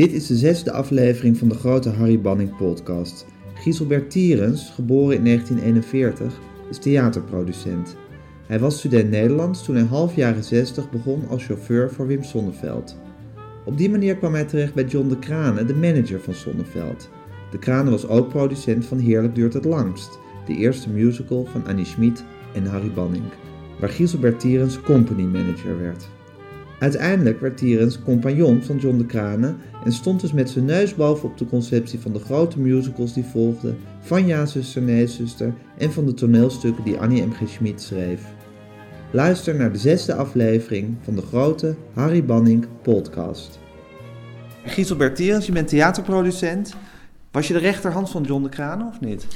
Dit is de zesde aflevering van de grote Harry Banning podcast. Gieselbert Tierens, geboren in 1941, is theaterproducent. Hij was student Nederlands toen hij half jaren 60 begon als chauffeur voor Wim Sonneveld. Op die manier kwam hij terecht bij John de Kranen, de manager van Sonneveld. De Kranen was ook producent van Heerlijk duurt het langst, de eerste musical van Annie Schmid en Harry Banning, waar Gieselbert Tierens company manager werd. Uiteindelijk werd Tierens compagnon van John de Kranen en stond dus met zijn neus bovenop de conceptie van de grote musicals die volgden, van Ja zuster, nee zuster en van de toneelstukken die Annie M. G. Schmid schreef. Luister naar de zesde aflevering van de grote Harry Banning podcast. Gieselbert Tierens, je bent theaterproducent. Was je de rechterhand van John de Kranen of niet?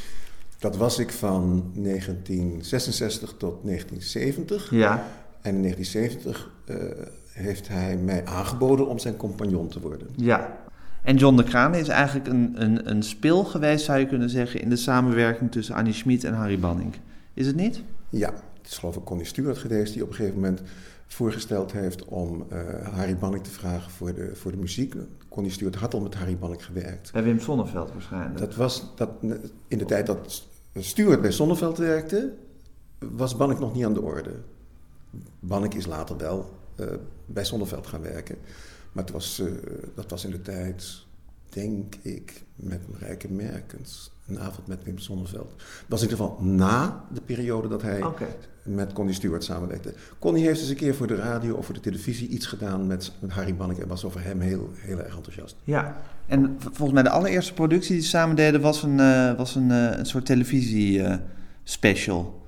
Dat was ik van 1966 tot 1970. Ja. En in 1970 uh, heeft hij mij aangeboden om zijn compagnon te worden. Ja. En John de Kranen is eigenlijk een, een, een spil geweest, zou je kunnen zeggen, in de samenwerking tussen Annie Schmid en Harry Banning. Is het niet? Ja, het is geloof ik Connie Stewart geweest die op een gegeven moment voorgesteld heeft om uh, Harry Banning te vragen voor de, voor de muziek. Connie Stewart had al met Harry Banning gewerkt. Bij Wim Sonneveld waarschijnlijk. Dat was dat, in de tijd dat Stewart bij Sonneveld werkte, was Banning nog niet aan de orde. Banning is later wel bij Sonneveld gaan werken. Maar het was, uh, dat was in de tijd, denk ik, met Rijke Merkens. Een avond met Wim Sonneveld. Dat was in ieder geval na de periode dat hij okay. met Connie Stewart samenwerkte. Connie heeft eens een keer voor de radio of voor de televisie iets gedaan met, met Harry Banning en was over hem heel, heel erg enthousiast. Ja, en volgens mij de allereerste productie die ze samen deden was een, uh, was een, uh, een soort televisie special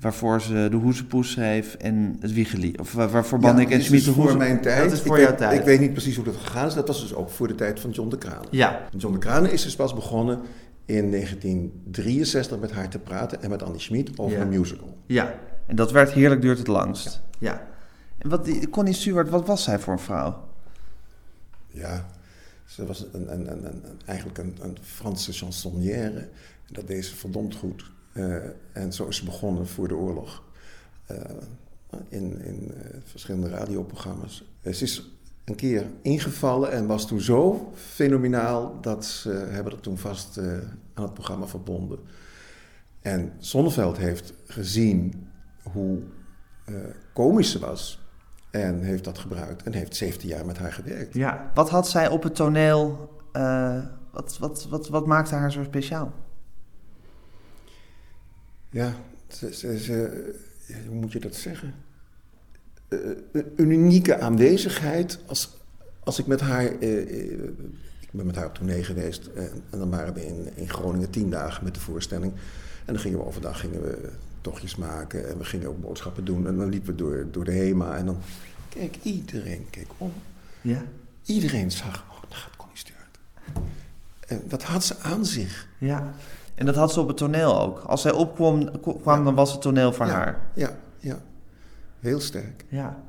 waarvoor ze de Hoezepoes schreef en het Wiegeli. Of waarvoor Bannik ja, en Schmid de voor mijn tijd. Dat is voor ik jouw weet, tijd. Ik weet niet precies hoe dat gegaan is. Dat was dus ook voor de tijd van John de Kranen. Ja. John de Kranen is dus pas begonnen in 1963 met haar te praten en met Annie Schmid over Ja. een musical. Ja, en dat werd heerlijk duurt het langst. Ja. En wat, Connie Stewart, wat was zij voor een vrouw? Ja, ze was een, een, een, eigenlijk een, een Franse chansonnière. En dat deed ze verdomd goed. Uh, en zo is ze begonnen voor de oorlog. Uh, in in uh, verschillende radioprogramma's. ze is een keer ingevallen en was toen zo fenomenaal dat ze hebben er toen vast aan het programma verbonden. En Sonneveld heeft gezien hoe komisch ze was en heeft dat gebruikt en heeft 17 jaar met haar gewerkt. Ja, wat had zij op het toneel, wat, wat, wat, wat maakte haar zo speciaal? Ja, ze, ze, ze, hoe moet je dat zeggen? Uh, een unieke aanwezigheid. Als, als ik met haar. Uh, ik ben met haar op tournee geweest. en dan waren we in, in Groningen tien dagen met de voorstelling. En dan gingen we overdag gingen we tochtjes maken. En we gingen ook boodschappen doen. En dan liepen we door, door de HEMA. En dan keek iedereen keek om. Ja. Iedereen zag, oh, daar gaat Connie Stewart. En dat had ze aan zich. Ja. En dat had ze op het toneel ook. Als zij opkwam, kwam, ja. dan was het toneel voor ja, haar. Ja, ja. Heel sterk. Ja.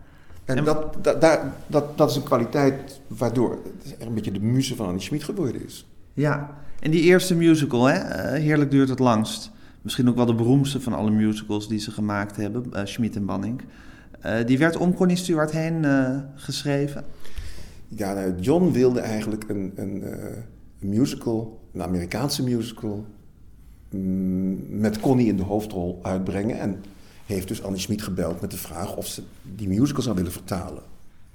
En, en dat, dat, dat, dat, dat is een kwaliteit waardoor het een beetje de muze van Annie Schmid geworden is. Ja. En die eerste musical, hè? Uh, Heerlijk duurt het langst. Misschien ook wel de beroemdste van alle musicals die ze gemaakt hebben, uh, Schmid en Banning. Uh, die werd om Connie Stewart heen geschreven. Ja, nou, John wilde eigenlijk een, een, een musical, een Amerikaanse musical, met Connie in de hoofdrol uitbrengen. En heeft dus Annie Schmid gebeld met de vraag of ze die musical zou willen vertalen.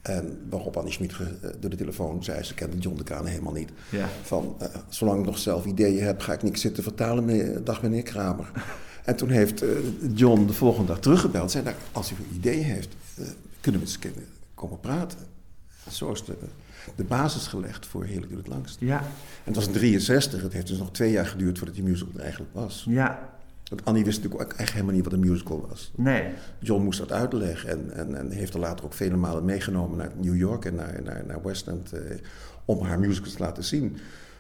En waarop Annie Schmid door de telefoon zei, ze kende John de Kranen helemaal niet. Ja. Van, uh, zolang ik nog zelf ideeën heb, ga ik niks zitten vertalen, meneer, dag meneer Kramer. en toen heeft uh, John de volgende dag teruggebeld. Zei, nou, als u ideeën heeft, uh, kunnen we eens komen praten. Zo is de, de basis gelegd voor Heerlijk Duurt het Langst. Ja. En het was in 63, het heeft dus nog twee jaar geduurd voordat die musical er eigenlijk was. Ja. Want Annie wist natuurlijk ook eigenlijk helemaal niet wat een musical was. Nee. John moest dat uitleggen en, en, en heeft er later ook vele malen meegenomen naar New York en naar, naar, naar West End eh, om haar musicals te laten zien.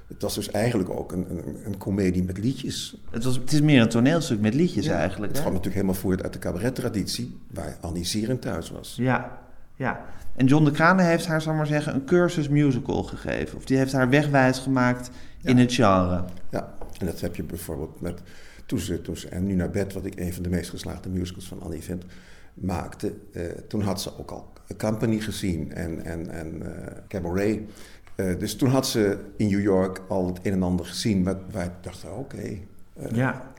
Het was dus eigenlijk ook een, een, een komedie met liedjes. Het, was, het is meer een toneelstuk met liedjes eigenlijk. Het hè? kwam natuurlijk helemaal voort uit de cabaret-traditie, waar Annie Sieren thuis was. Ja, ja. En John de Kranen heeft haar, zal maar zeggen, een cursus musical gegeven. Of die heeft haar wegwijs gemaakt in het genre. Ja, en dat heb je bijvoorbeeld met toen ze, toen ze En Nu naar bed, wat ik een van de meest geslaagde musicals van Annie vind, maakte. eh, toen had ze ook al Company gezien en, en, en eh, Cabaret. Eh, dus toen had ze in New York al het een en ander gezien, waar, waar ik dacht, oké. Ja,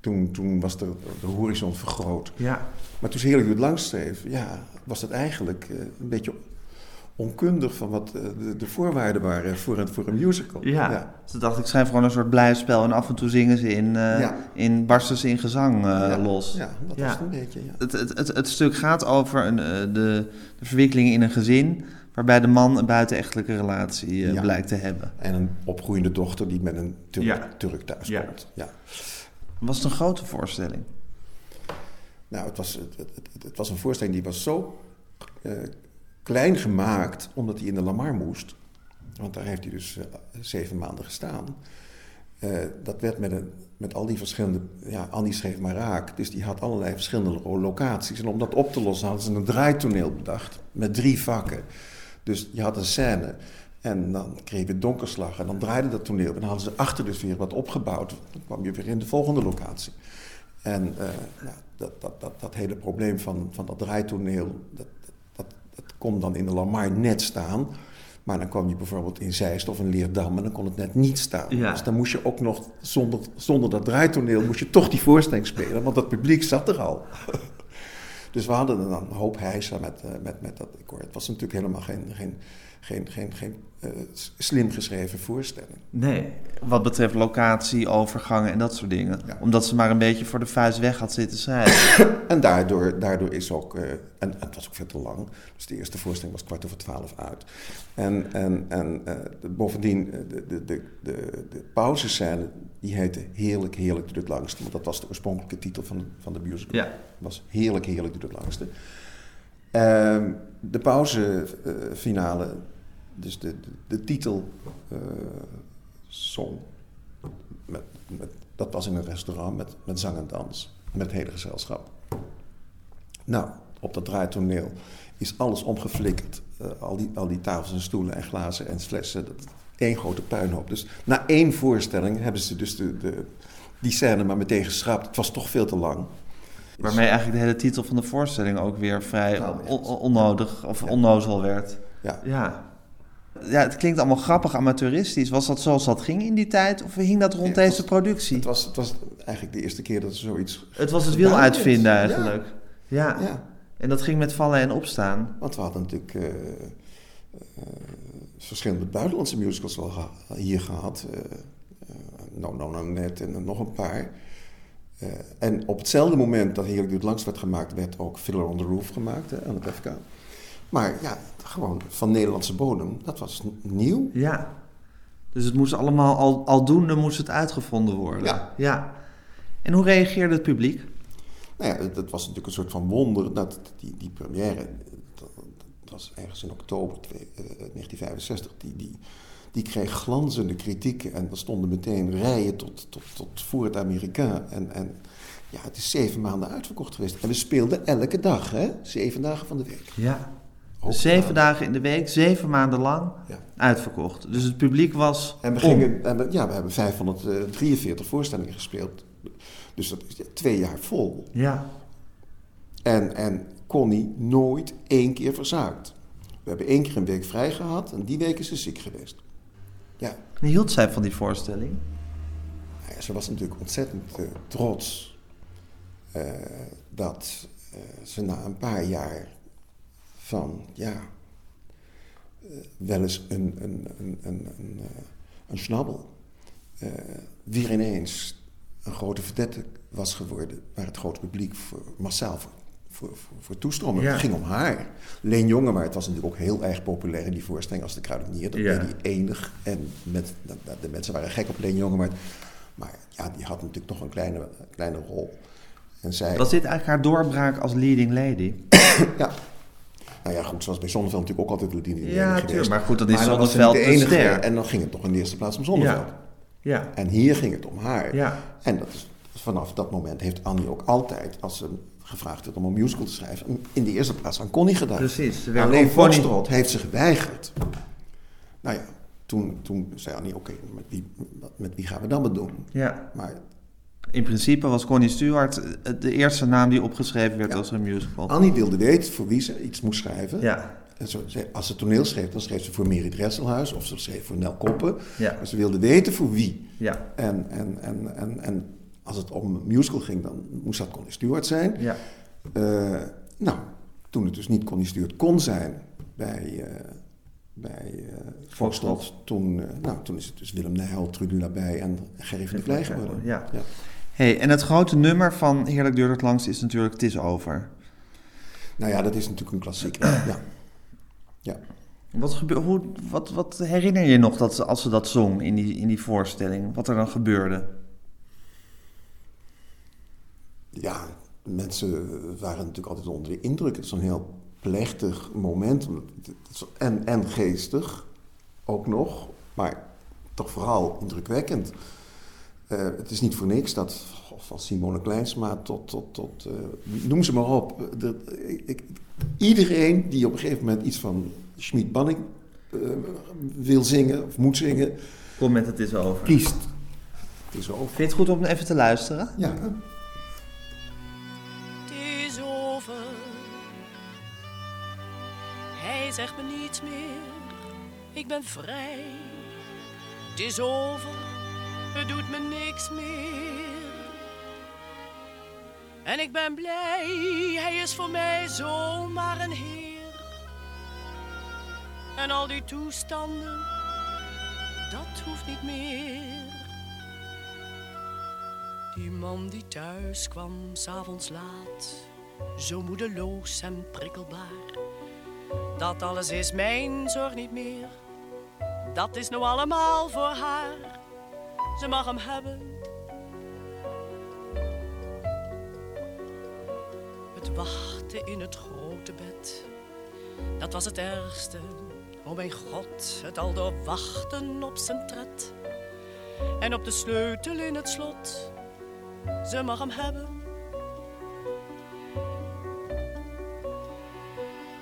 toen, toen was de, de horizon vergroot. ja. Maar toen ze heel goed langs schreef, ja, was dat eigenlijk eh, een beetje onkundig van wat eh, de, de voorwaarden waren voor een, voor een musical. Ja. Dus toen dacht ik, schrijf gewoon een soort blijspel en af en toe zingen ze in, eh, Ja. in barsten ze in gezang eh, Ja, los. Ja, dat Ja. was het een beetje, ja. Het, het, het, het stuk gaat over een, eh, de, de verwikkeling in een gezin waarbij de man een buitenechtelijke relatie eh, Ja. blijkt te hebben. En een opgroeiende dochter die met een Turk, Ja. Turk thuis Ja. komt. Ja. Was het een grote voorstelling? Nou, het was, het, het, het- was een voorstelling die was zo eh, klein gemaakt, omdat hij in de Lamar moest. Want daar heeft hij dus eh, zeven maanden gestaan. Eh, dat werd met, een, met al die verschillende... Ja, Annie schreef maar raak, dus die had allerlei verschillende lo- locaties. En om dat op te lossen hadden ze een draaitoneel bedacht, met drie vakken. Dus je had een scène en dan kreeg je donkerslag en dan draaide dat toneel. En dan hadden ze achter dus weer wat opgebouwd. Dan kwam je weer in de volgende locatie. En eh, nou, dat, dat, dat, dat hele probleem van, van dat draaitoneel, dat, dat, dat kon dan in de Lamar net staan. Maar dan kwam je bijvoorbeeld in Zeist of in Leerdam en dan kon het net niet staan. Ja. Dus dan moest je ook nog, zonder, zonder dat draaitoneel, moest je toch die voorstelling spelen. Want dat publiek zat er al. dus we hadden dan een hoop heisa met, eh, met, met dat decor. Het was natuurlijk helemaal geen, geen, geen, geen, geen eh, slim geschreven voorstelling. Nee, wat betreft locatie, overgangen en dat soort dingen. Ja. Omdat ze maar een beetje voor de vuist weg had zitten schrijven. En daardoor, daardoor is ook, eh, en het was ook veel te lang, dus de eerste voorstelling was kwart over twaalf uit. En, en, en eh, de- bovendien, de, de, de, de, de pauzescène, die heette Heerlijk, Heerlijk doet het langste. Want dat was de oorspronkelijke titel van de, van de musical. Ja. was Heerlijk, Heerlijk doet het langste. Ehm, de pauzefinale, dus de, de, de titel eh, song, met, met, dat was in een restaurant met, met zang en dans, met het hele gezelschap. Nou, op dat draaitoneel is alles omgeflikkerd. Eh, al, die, al die tafels en stoelen en glazen en flessen. Dat, één grote puinhoop. Dus na één voorstelling hebben ze dus de, de, die scène maar meteen geschrapt. Het was toch veel te lang. Waarmee eigenlijk de hele titel van de voorstelling ook weer vrij Nou, on- on- onnodig of onnozel werd. Ja, Ja. Ja, het klinkt allemaal grappig amateuristisch. Was dat zoals dat ging in die tijd? Of hing dat rond het deze was- productie? het was, het was eigenlijk de eerste keer dat ze zoiets... Het was het wiel uitvinden Ja. eigenlijk. Ja. Ja, En dat ging met vallen en opstaan. want we hadden natuurlijk eh, eh, verschillende buitenlandse musicals wel hier gehad. eh eh, no, no, no, net en nog een paar. Eh, en op hetzelfde moment dat Heerlijk Doet Langs werd gemaakt, werd ook Fiddler on the Roof gemaakt hè, aan het FK. Maar ja, gewoon van Nederlandse bodem, dat was nieuw. Ja. Dus het moest allemaal, al, aldoende moest het uitgevonden worden. Ja. ja. En hoe reageerde het publiek? Nou ja, dat was natuurlijk een soort van wonder. Dat, die, die première, dat, dat was ergens in oktober twee- eh, 1965, die, die, die kreeg glanzende kritieken. En er stonden meteen rijen tot, tot, tot voor het Amerikaan. En, en ja, het is zeven maanden uitverkocht geweest. En we speelden elke dag, hè? Zeven dagen van de week. Ja. Zeven dagen in de week, zeven maanden lang Ja. uitverkocht. Dus het publiek was En we, gingen, en we, ja, we hebben 543 voorstellingen gespeeld. Dus dat is twee jaar vol. Ja. En, en Connie nooit één keer verzaakt. We hebben één keer een week vrij gehad en die week is ze ziek geweest. Ja, En hield zij van die voorstelling? nou ja, ze was natuurlijk ontzettend eh, trots eh, dat eh, ze na een paar jaar van, ja, eh, wel eens een, een, een, een, een, eh, een schnabbel, eh, weer ineens een grote verdette was geworden, waar het grote publiek voor, massaal voor, voor, voor. Ja. Het ging om haar. Leen Jongewaard was natuurlijk ook heel erg populair in die voorstelling als de kruidenier. Dat Ja. deed hij enig. En met, de, mensen waren gek op Leen Jongewaard. Maar ja, die had natuurlijk toch een kleine, kleine rol. En zij, Was dit eigenlijk haar doorbraak als leading lady? ja. Nou ja, goed, zoals bij Zonneveld natuurlijk ook altijd Ludine Ja, geweest. tuurlijk, maar goed, dan is Zonneveld de enige. ster. En dan ging het toch in de eerste plaats om Zonneveld. Ja. Ja. En hier ging het om haar. Ja. En dat is, vanaf dat moment heeft Annie ook altijd, als ze gevraagd werd om een musical te schrijven, in de eerste plaats aan Connie gedaan. Precies, Alleen Foxtrot heeft ze geweigerd. Nou ja, toen, toen zei Annie, oké, met, wie, met wie gaan we dan het doen? ja. Maar In principe was Connie Stewart eh, de eerste naam die opgeschreven werd Ja. als een musical. Annie wilde weten voor wie ze iets moest schrijven. Ja. En zo, als ze toneel schreef, dan schreef ze voor Mary Dresselhuis of ze schreef voor Nel Koppen. Ja. Maar ze wilde weten voor wie. Ja. En, en, en, en, en als het om een musical ging, dan moest dat Connie Stewart zijn. Ja. Eh, nou, toen het dus niet Connie Stewart kon zijn bij, eh bij Foxtrot, toen, nou, toen is het dus Willem Nijholt, Trudy Labij en Gerry van de Klei geworden. Ja. Hey, en het grote nummer van Heerlijk duurt het langst is natuurlijk Het is over. Nou ja, dat is natuurlijk een klassieker. Ja. ja. Wat, hoe, wat, wat herinner je nog dat, ze- als ze dat zong in die, in die voorstelling? Wat er dan gebeurde? ja, mensen waren natuurlijk altijd onder de indruk. Het is een heel plechtig moment. En, en geestig, ook nog. Maar toch vooral indrukwekkend. Eh, het is niet voor niks dat van Simone Kleinsma tot, tot, tot eh, noem ze maar op. De- ik- iedereen die op een gegeven moment iets van Schmid Banning eh, wil zingen of moet zingen, Kom met Het is over. kiest. Het is over. Vind je het goed om even te luisteren? Ja, Het is over. Hij zegt me niets meer. Ik ben vrij. Het is over. Het doet me niks meer. En ik ben blij. Hij is voor mij zomaar een heer. En al die toestanden, dat hoeft niet meer. Die man die thuis kwam, s'avonds laat, zo moedeloos en prikkelbaar. Dat alles is mijn zorg niet meer, dat is nou allemaal voor haar. Ze mag hem hebben. Het wachten in het grote bed, dat was het ergste. Oh mijn god, het al door wachten op zijn tred. En op de sleutel in het slot, ze mag hem hebben.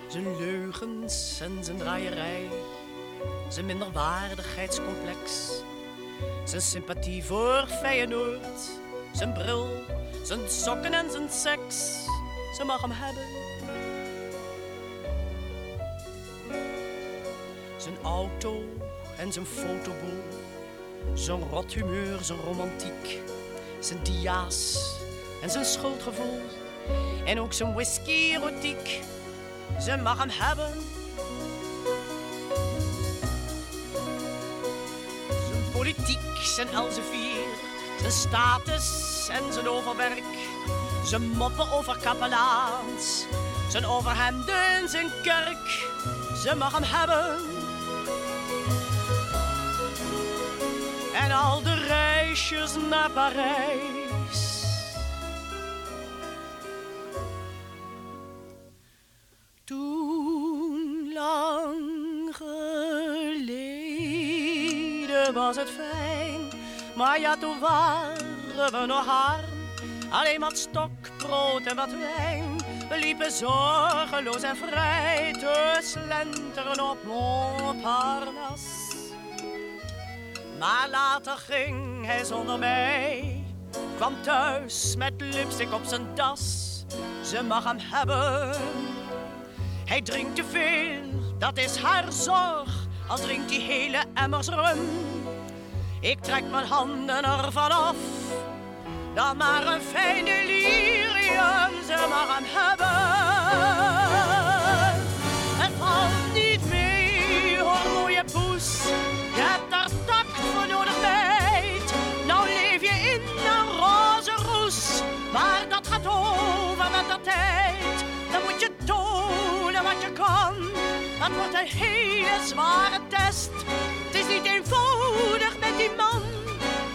Zijn leugens en zijn draaierij, zijn minderwaardigheidscomplex, zijn sympathie voor Feyenoord, zijn bril, zijn sokken en zijn seks, ze mag hem hebben. Zijn auto en zijn fotoboel, zijn rot humeur, zijn romantiek, zijn dia's en zijn schuldgevoel. En ook zijn whisky-erotiek, ze mag hem hebben. Politiek, zijn Elsevier, zijn status en zijn overwerk. Zijn moppen over kapelaans, zijn overhemden, zijn kerk. Ze mag hem hebben. En al de reisjes naar Parijs. Was het fijn, maar ja, toen waren we nog arm. Alleen wat stokbrood en wat wijn. We liepen zorgeloos en vrij te slenteren op Montparnasse. Maar later ging hij zonder mij. Kwam thuis met lipstick op zijn das. Ze mag hem hebben. Hij drinkt te veel, dat is haar zorg. Al drinkt hij hele emmers rum. Ik trek mijn handen ervan af. Dan maar een fijn delirium, ze mag hem hebben. Het valt niet mee, hoor mooie poes. Je hebt er tact voor nodig, meid. Nou leef je in een roze roes. Maar dat gaat over met de tijd. Dan moet je tonen wat je kan. Het wordt een hele zware test. Het is niet eenvoudig met die man.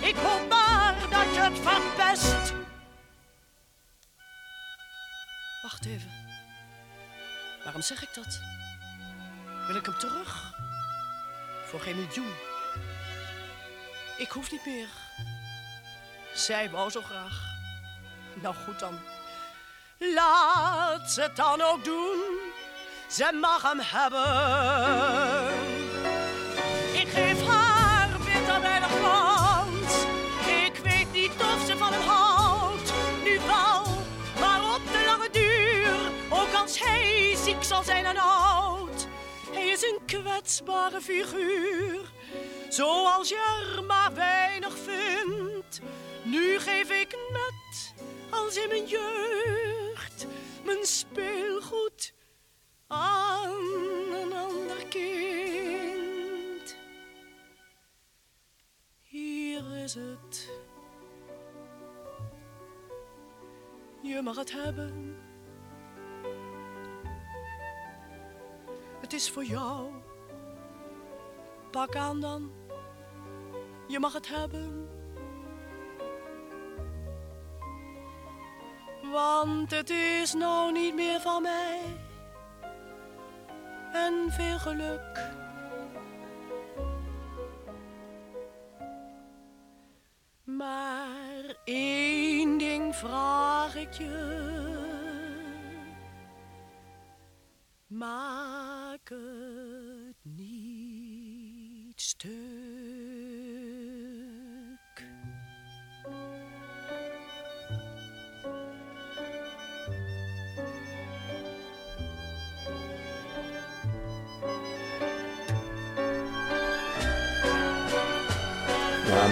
Ik hoop maar dat je het verpest. Wacht even. Waarom zeg ik dat? Wil ik hem terug? Voor geen miljoen. Ik hoef niet meer. Zij wou zo graag. Nou goed dan. Laat ze het dan ook doen. Ze mag hem hebben. Ik geef haar bitter weinig kans. Ik weet niet of ze van hem houdt. Nu wel, maar op de lange duur. Ook als hij ziek zal zijn en oud. Hij is een kwetsbare figuur. Zoals je er maar weinig vindt. Nu geef ik net als in mijn jeugd mijn speelgoed aan een ander kind. Hier is het. Je mag het hebben. Het is voor jou. Pak aan dan. Je mag het hebben. Want het is nou niet meer van mij. En veel geluk. Maar één ding vraag ik je. Maak het niet stuk.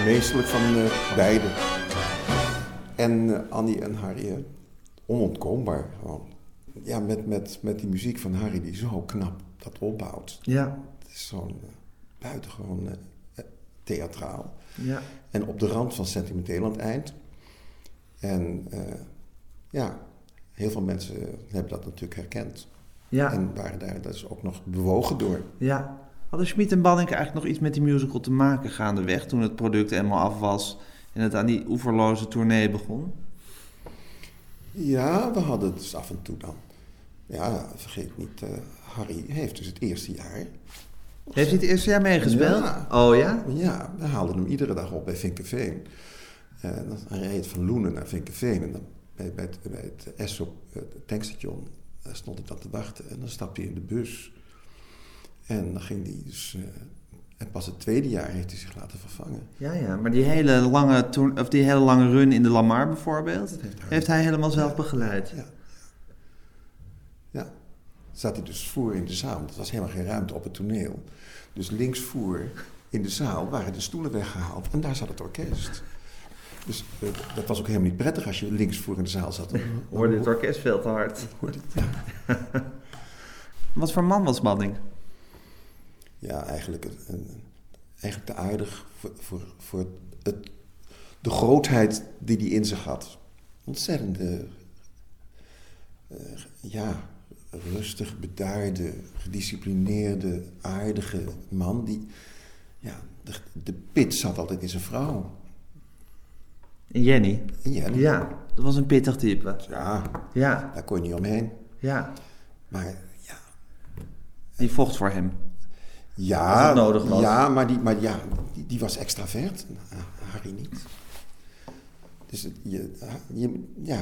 Meestelijk van eh, beide. En eh, Annie en Harry, onontkoombaar gewoon. Ja, met, met, met die muziek van Harry die zo knap dat opbouwt. Ja, Het is zo'n eh, buitengewoon theatraal. ja. En op de rand van sentimenteel aan het eind. En ja, heel veel mensen hebben dat natuurlijk herkend. Ja, En waren daar dus ook nog bewogen door. ja. Hadden Schmid en Banning eigenlijk nog iets met die musical te maken gaandeweg... toen het product helemaal af was en het aan die oeverloze tournee begon? Ja, we hadden het dus af en toe dan. Ja, vergeet niet, eh, Harry heeft dus het eerste jaar. Heeft hij het eerste jaar meegespeeld? Ja. Oh ja? Ja, we haalden hem iedere dag op bij Vinkenveen. En dan hij reed van Loenen naar Vinkenveen. En dan bij, bij het, bij het eh, tankstation stond ik dan te wachten. En dan stapte hij in de bus. En dan ging hij dus... eh, en pas het tweede jaar heeft hij zich laten vervangen. Ja, ja. Maar die hele lange, of die hele lange run in de Lamar bijvoorbeeld... Heeft hij. heeft hij helemaal zelf Ja. begeleid. Ja. Ja. Zat hij dus voor in de zaal. want Er was helemaal geen ruimte op het toneel. Dus links voor in de zaal waren de stoelen weggehaald. En daar zat het orkest. Dus eh, dat was ook helemaal niet prettig als je links voor in de zaal zat. Dan Hoorde het orkest veel te hard. hoorde het- ja. Wat voor man was Banning? Ja, eigenlijk, een, een- eigenlijk te aardig voor, voor, voor het, de grootheid die hij in zich had. Ontzettende, eh, ja, rustig, bedaarde, gedisciplineerde, aardige man. Die, ja, de, de pit zat altijd in zijn vrouw. En Jenny? En Jenny, Ja, dat was een pittig type. ja, Ja, daar kon je niet omheen. ja. Maar ja, Die vocht voor hem. Ja, nodig was. Ja, maar, die, maar ja, die, die was extravert. Ah, Harry niet. Dus je, je, ja.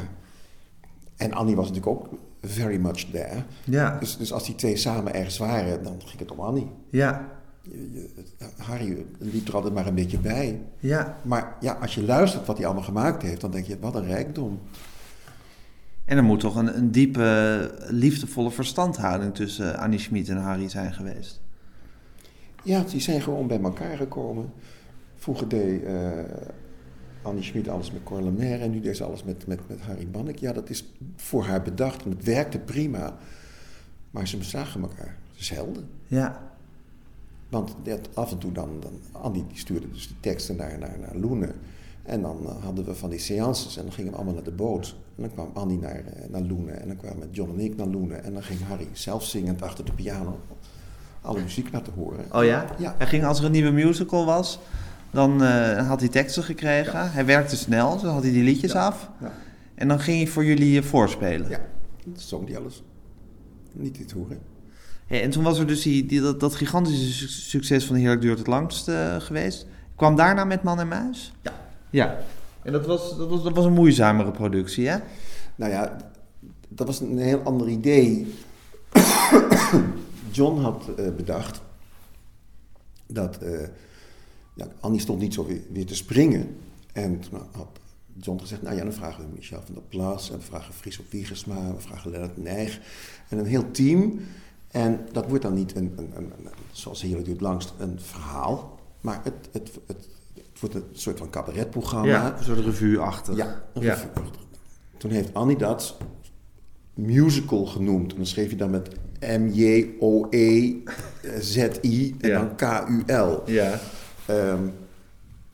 En Annie was natuurlijk ook very much there. Ja, Dus, dus als die twee samen ergens waren, dan ging het om Annie. ja, Je, je, het- Harry liep er altijd maar een beetje bij. ja. Maar ja, als je luistert wat hij allemaal gemaakt heeft, dan denk je, wat een rijkdom. En er moet toch een, een diepe, liefdevolle verstandhouding tussen Annie Schmid en Harry zijn geweest. Ja, die zijn gewoon bij elkaar gekomen. Vroeger deed eh, Annie Schmid alles met Cor Lemaire en nu deed ze alles met, met, met Harry Bannek. Ja, dat is voor haar bedacht en het werkte prima. Maar ze bezagen elkaar. Ze zelden. Ja, Want dat, af en toe dan, dan Annie die stuurde dus de teksten naar, naar, naar Loenen. En dan eh, hadden we van die seances en dan gingen we allemaal naar de boot. En dan kwam Annie naar, eh, naar Loenen en dan kwamen John en ik naar Loenen. En dan ging Harry zelf zingend achter de piano alle muziek laten horen. oh ja? Ja. Hij ging als er een nieuwe musical was, dan eh, had hij teksten gekregen. Hij werkte snel, zo had hij die liedjes Ja. af. Ja. En dan ging hij voor jullie eh, voorspelen. Ja, dat zong die alles. niet te toeren. Hey, en toen was er dus die, die, dat, dat gigantische su- succes van Heerlijk duurt het langst eh, geweest. Kwam daarna met Man en Muis? Ja. Ja. En dat was, dat was, dat was een moeizamere productie, hè? Nou ja, dat was een heel ander idee. John had eh, bedacht dat eh, ja, Annie stond niet zo weer, weer te springen. En toen had John gezegd, nou ja, dan vragen we Michel van der Plas, en we vragen Friso Wiegersma, we vragen Lennart Nijg. En een heel team. En dat wordt dan niet, een, een, een, een- zoals Heerlijk duurt langst, een verhaal. Maar het, het, het, het wordt een soort van cabaretprogramma. Ja, een soort revue-achtig. Ja, een Ja. revue. Toen heeft Annie dat musical genoemd. En dan schreef je dan met M-J-O-E-Z-I en dan K-U-L. Ja. Ehm,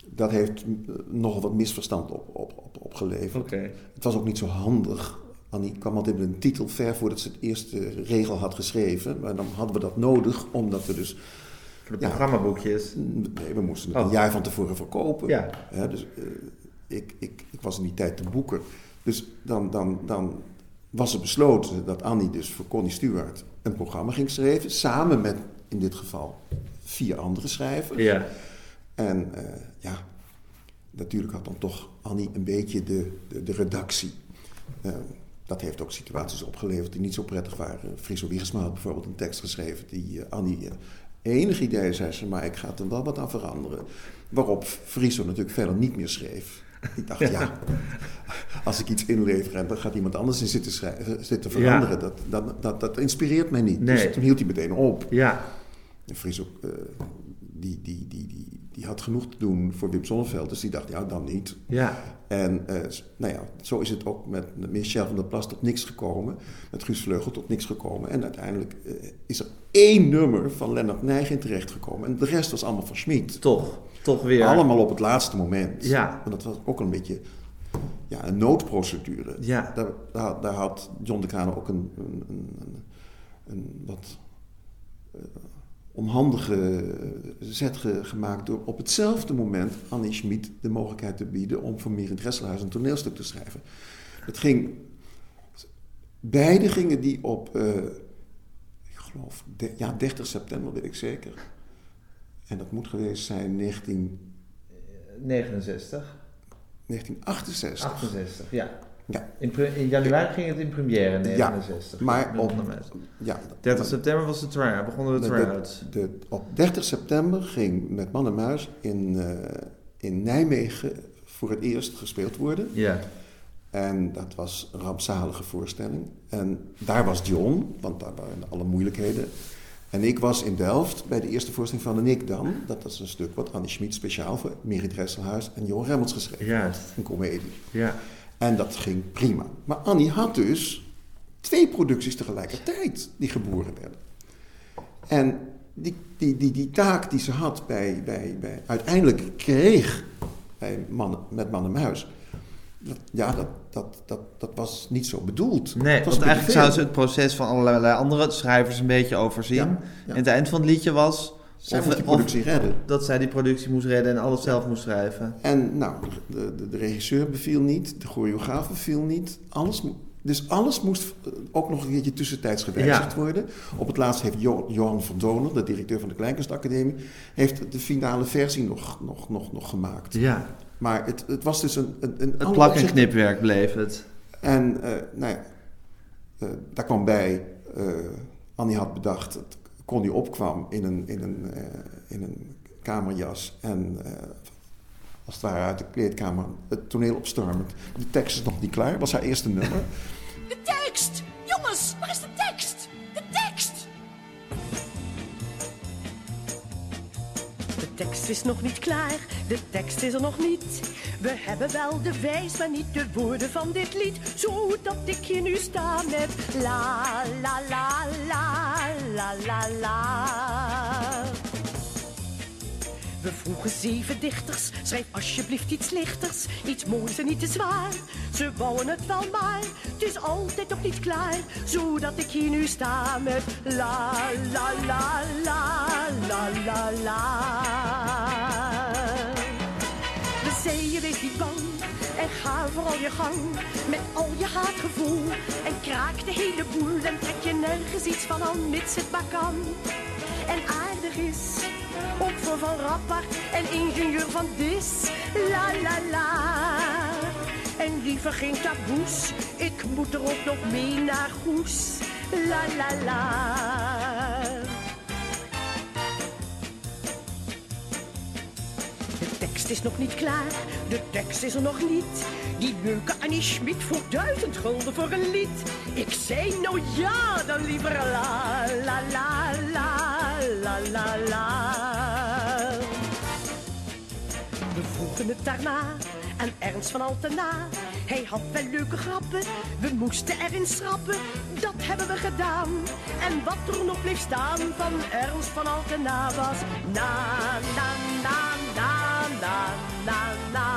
dat heeft nogal wat misverstand op, op, op, opgeleverd. Oké. Het was ook niet zo handig. Annie kwam altijd met een titel ver voordat ze het eerste regel had geschreven. Maar dan hadden we dat nodig, omdat we dus... Voor de Ja. programmaboekjes. Nee, we moesten het Oh. een jaar van tevoren verkopen. Ja. Dus eh, ik, ik, ik was in die tijd te boeken. Dus dan, dan, dan was er besloten dat Annie dus voor Connie Stewart een programma ging schrijven. Samen met, in dit geval, vier andere schrijvers. Ja. En eh, ja, natuurlijk had dan toch Annie een beetje de, de, de redactie. Eh, dat heeft ook situaties opgeleverd die niet zo prettig waren. Friso Wiegersma had bijvoorbeeld een tekst geschreven die eh, Annie enig idee zei ze, maar ik ga er wel wat aan veranderen. Waarop Friso natuurlijk verder niet meer schreef. Ik dacht, ja, als ik iets inlever en dan gaat iemand anders in zitten, schrijven, zitten veranderen, dat, dat, dat, dat inspireert mij niet. Nee. Dus toen hield hij meteen op. Ja. En Fries ook, eh, die, die, die, die, die had genoeg te doen voor Wim Sonneveld, dus die dacht, ja, dan niet. Ja. En eh, nou ja, zo is het ook met Michel van der Plas tot niks gekomen. Met Guus Vleugel tot niks gekomen. En uiteindelijk eh, is er één nummer van Lennart Nijg terechtgekomen. En de rest was allemaal van Schmid. Toch. Toch weer. Allemaal op het laatste moment. Ja. Want dat was ook een beetje ja, een noodprocedure. Ja. Daar, daar, daar had John de Kane ook een, een, een, een, wat eh, onhandige zet ge- gemaakt door op hetzelfde moment Annie Schmid de mogelijkheid te bieden om voor Merit Dresselhuis een toneelstuk te schrijven. Het ging, beide gingen die op, eh, ik geloof, de- ja, 30 september weet ik zeker. En dat moet geweest zijn 19, 69. 1968. 68, ja. Ja, In, in januari ging het in première in 69. maar op, ja, 30 september was de try begonnen de try-out. op 30 september ging met Man en Muis in, eh, in Nijmegen voor het eerst gespeeld worden. Ja. En dat was een rampzalige voorstelling. En daar was John, want daar waren alle moeilijkheden. En ik was in Delft bij de eerste voorstelling van En ik dan. Dat was een stuk wat Annie Schmid speciaal voor Merit Dresselhuis en Johan Remmels geschreven. Juist. Een komedie. Ja. En dat ging prima. Maar Annie had dus twee producties tegelijkertijd die geboren werden. En die, die, die, die taak die ze had bij, bij, bij uiteindelijk kreeg bij man, met Muis. Dat, ja, dat, dat, dat, dat was niet zo bedoeld. Nee, Het was want eigenlijk zou ze het proces van allerlei andere schrijvers een beetje overzien. Ja, ja. En het eind van het liedje was Zij of- die of- productie redden. dat zij die productie moest redden en alles zelf moest schrijven. En nou, de, de, de regisseur beviel niet, de choreograaf beviel niet. Alles, dus alles moest eh, ook nog een keertje tussentijds gewijzigd Ja. worden. Op het laatst heeft Jo- Johan van Donen, de directeur van de Kleinkunstacademie, heeft de finale versie nog, nog, nog, nog gemaakt. Ja. Maar het, het was dus een... een, een Het plak- en knipwerk bleef het. En eh, nou ja, eh, daar kwam bij, eh, Annie had bedacht dat Connie opkwam in een, in een, eh, in een kamerjas en eh, als het ware uit de kleedkamer het toneel opstormend. De tekst is nog niet klaar, was haar eerste nummer. De tekst! Jongens, waar is de Tekst is nog niet klaar, de tekst is er nog niet. We hebben wel de wijs, maar niet de woorden van dit lied. Zodat ik hier nu sta met la la la la la la la. We vroegen zeven dichters, schrijf alsjeblieft iets lichters. Iets moois en niet te zwaar. Ze bouwen het wel maar, het is altijd nog niet klaar. Zodat ik hier nu sta met la la la la la la la. We zei je wees niet bang en ga vooral je gang met al je haatgevoel. En kraak de hele boel, dan trek je nergens iets van aan, mits het maar kan. En aardig is, voor Van Rappert en ingenieur van Dis. La la la. En liever geen taboes, ik moet er ook nog mee naar Goes. La la la. De tekst is nog niet klaar, de tekst is er nog niet. Die leuke Annie Schmid voor duizend gulden voor een lied. Ik zei nou ja, dan liever la la la la la la la. We vroegen het daarna aan Ernst van Altena. Hij had wel leuke grappen, we moesten erin schrappen. Dat hebben we gedaan. En wat er nog bleef staan van Ernst van Altena was na, na, na, na, na, na, na.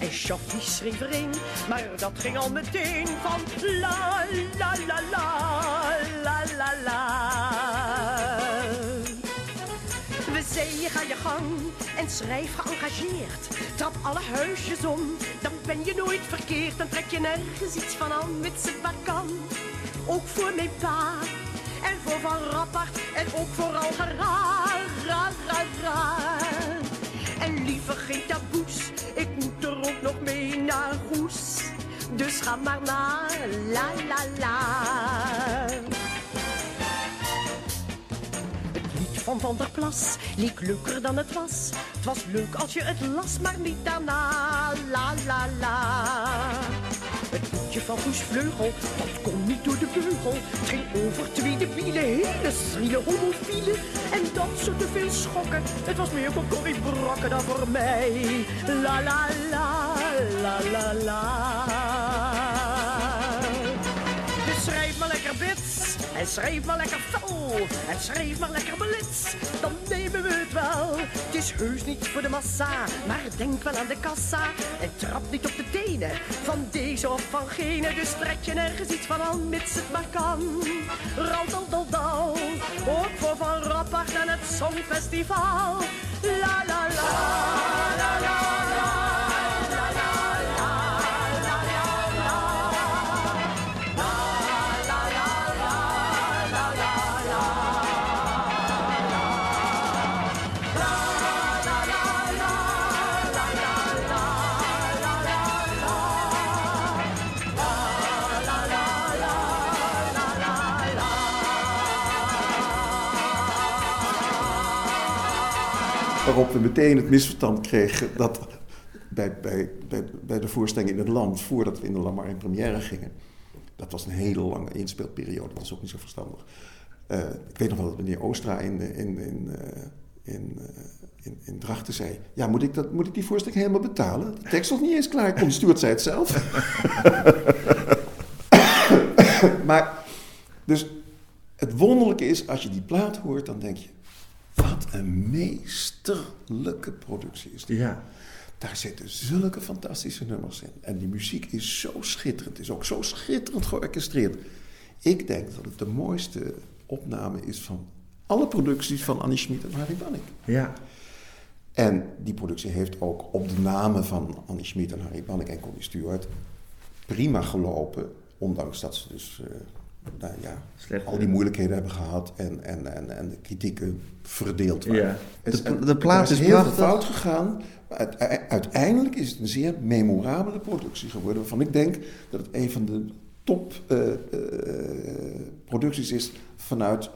En schreef erin, maar dat ging al meteen van la, la, la, la. Gang en schrijf geëngageerd. Trap alle huisjes om, dan ben je nooit verkeerd. Dan trek je nergens iets van aan, het maar kan. Ook voor mijn pa en voor Van Rappert en ook voor Algera, ra, ra, ra. En liever geen taboes, ik moet er ook nog mee naar Goes. Dus ga maar naar la la la. Van Van der Plas leek leuker dan het was. Het was leuk als je het las, maar niet daarna. La la la. Het van Guus Vleugel, dat kon niet door de beugel. Het ging over tweede wielen, hele schriele homofielen. En dat zo te veel schokken. Het was meer voor Corrie Brokken dan voor mij. La la la, la la la. Maar lekker bits en schrijf maar lekker fel en schrijf maar lekker blitz. Dan nemen we het wel. Het is heus niet voor de massa, maar denk wel aan de kassa. En trap niet op de tenen van deze of van gene. Dus trek je nergens iets van aan, mits het maar kan. Randaldaldal, ook voor Van Rappert en het Songfestival. La la la, la la la. Waarop we meteen het misverstand kregen dat bij, bij, bij, bij de voorstelling in het land, voordat we in de Lamar in première gingen, dat was een hele lange inspeelperiode, dat was ook niet zo verstandig. Eh, ik weet nog wel dat meneer Oostra in, in, in, eh, in, eh, in, in Drachten zei: Ja, moet ik, dat, moet ik die voorstelling helemaal betalen? De tekst was niet eens klaar. Kon Stuart zei het zelf. maar, dus het wonderlijke is, als je die plaat hoort, dan denk je: Wat een meesterlijke productie is dit. Ja. Daar zitten zulke fantastische nummers in. En die muziek is zo schitterend. Is ook zo schitterend georchestreerd. Ik denk dat het de mooiste opname is van alle producties van Annie Schmid en Harry Banning. Ja. En die productie heeft ook op de namen van Annie Schmid en Harry Banning en Connie Stewart prima gelopen. Ondanks dat ze dus eh, nou ja, Slecht, al die moeilijkheden hebben gehad en, en, en, en de kritieken verdeeld waren. Ja. Het De- de plaat is heel fout gegaan. Maar uite- uiteindelijk is het een zeer memorabele productie geworden. Waarvan ik denk dat het een van de top eh, eh, producties is vanuit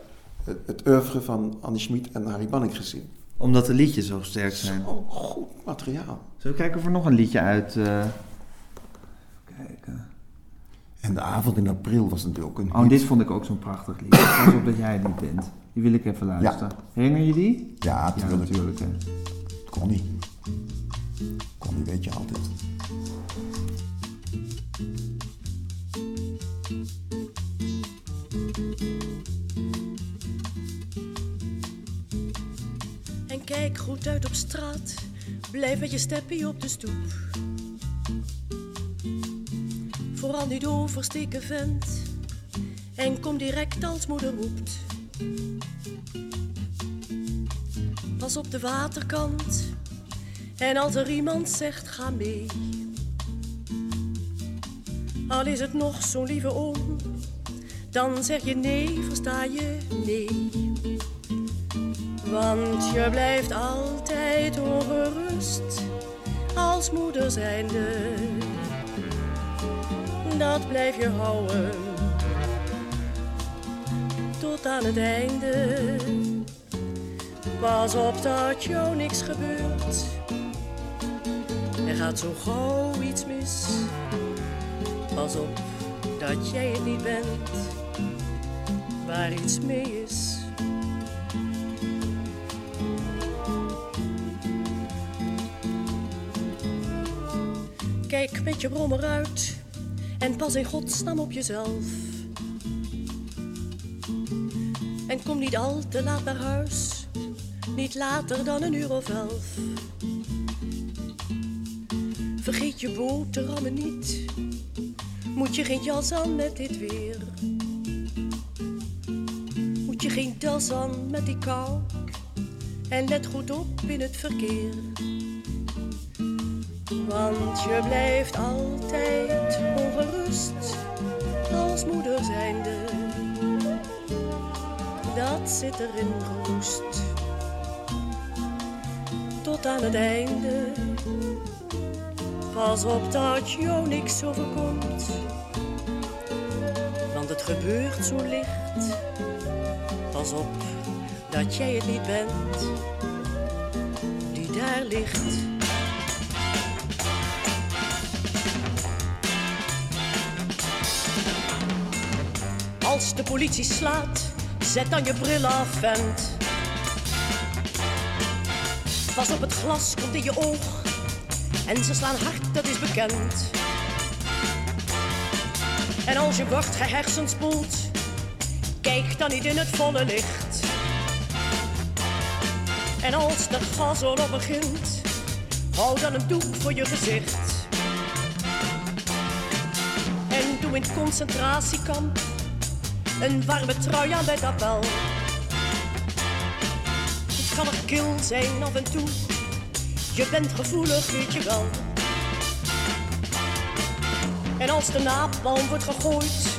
het, het oeuvre van Annie Schmid en Harry Banning gezien. Omdat de liedjes zo sterk zijn. Zo goed materiaal. Zullen we kijken of er nog een liedje uit... eh, Kijken. En de avond in april was natuurlijk ook een Oh, hit. dit vond ik ook zo'n prachtig lied. Alsof dat jij het niet bent. Die wil ik even luisteren. Herinner je die? Ja, Ja, natuurlijk. natuurlijk. hè. Connie. Connie weet je altijd. En kijk goed uit op straat, blijf met je steppie op de stoep. Vooral niet oversteken vent, en kom direct als moeder roept. was op de waterkant. En als er iemand zegt, ga mee. Al is het nog zo'n lieve oom, dan zeg je nee, versta je nee. Want je blijft altijd ongerust als moeder zijnde. Dat blijf je houden tot aan het einde. Pas op dat jou niks gebeurt. Er gaat zo gauw iets mis. Pas op dat jij het niet bent waar iets mee is. Kijk met je brommer uit en pas in godsnaam op jezelf. En kom niet al te laat naar huis, niet later dan een uur of elf. Vergeet je boterhammen niet, moet je geen jas aan met dit weer. Moet je geen das aan met die kou, en let goed op in het verkeer. Want je blijft altijd ongerust als moeder zijnde. Dat zit erin geroest. Tot aan het einde. Pas op dat jou niks overkomt. Want het gebeurt zo licht. Pas op dat jij het niet bent. Die daar ligt. Als de politie slaat, zet dan je bril af, vent. Pas op het glas komt in je oog. En ze slaan hard, dat is bekend. En als je wordt gehersenspoeld, kijk dan niet in het volle licht. En als de gasoorlog begint, hou dan een doek voor je gezicht. En doe in het concentratiekamp een warme trui aan bij dat bel. Het kan er kil zijn af en toe, je bent gevoelig, weet je wel. En als de napalm wordt gegooid,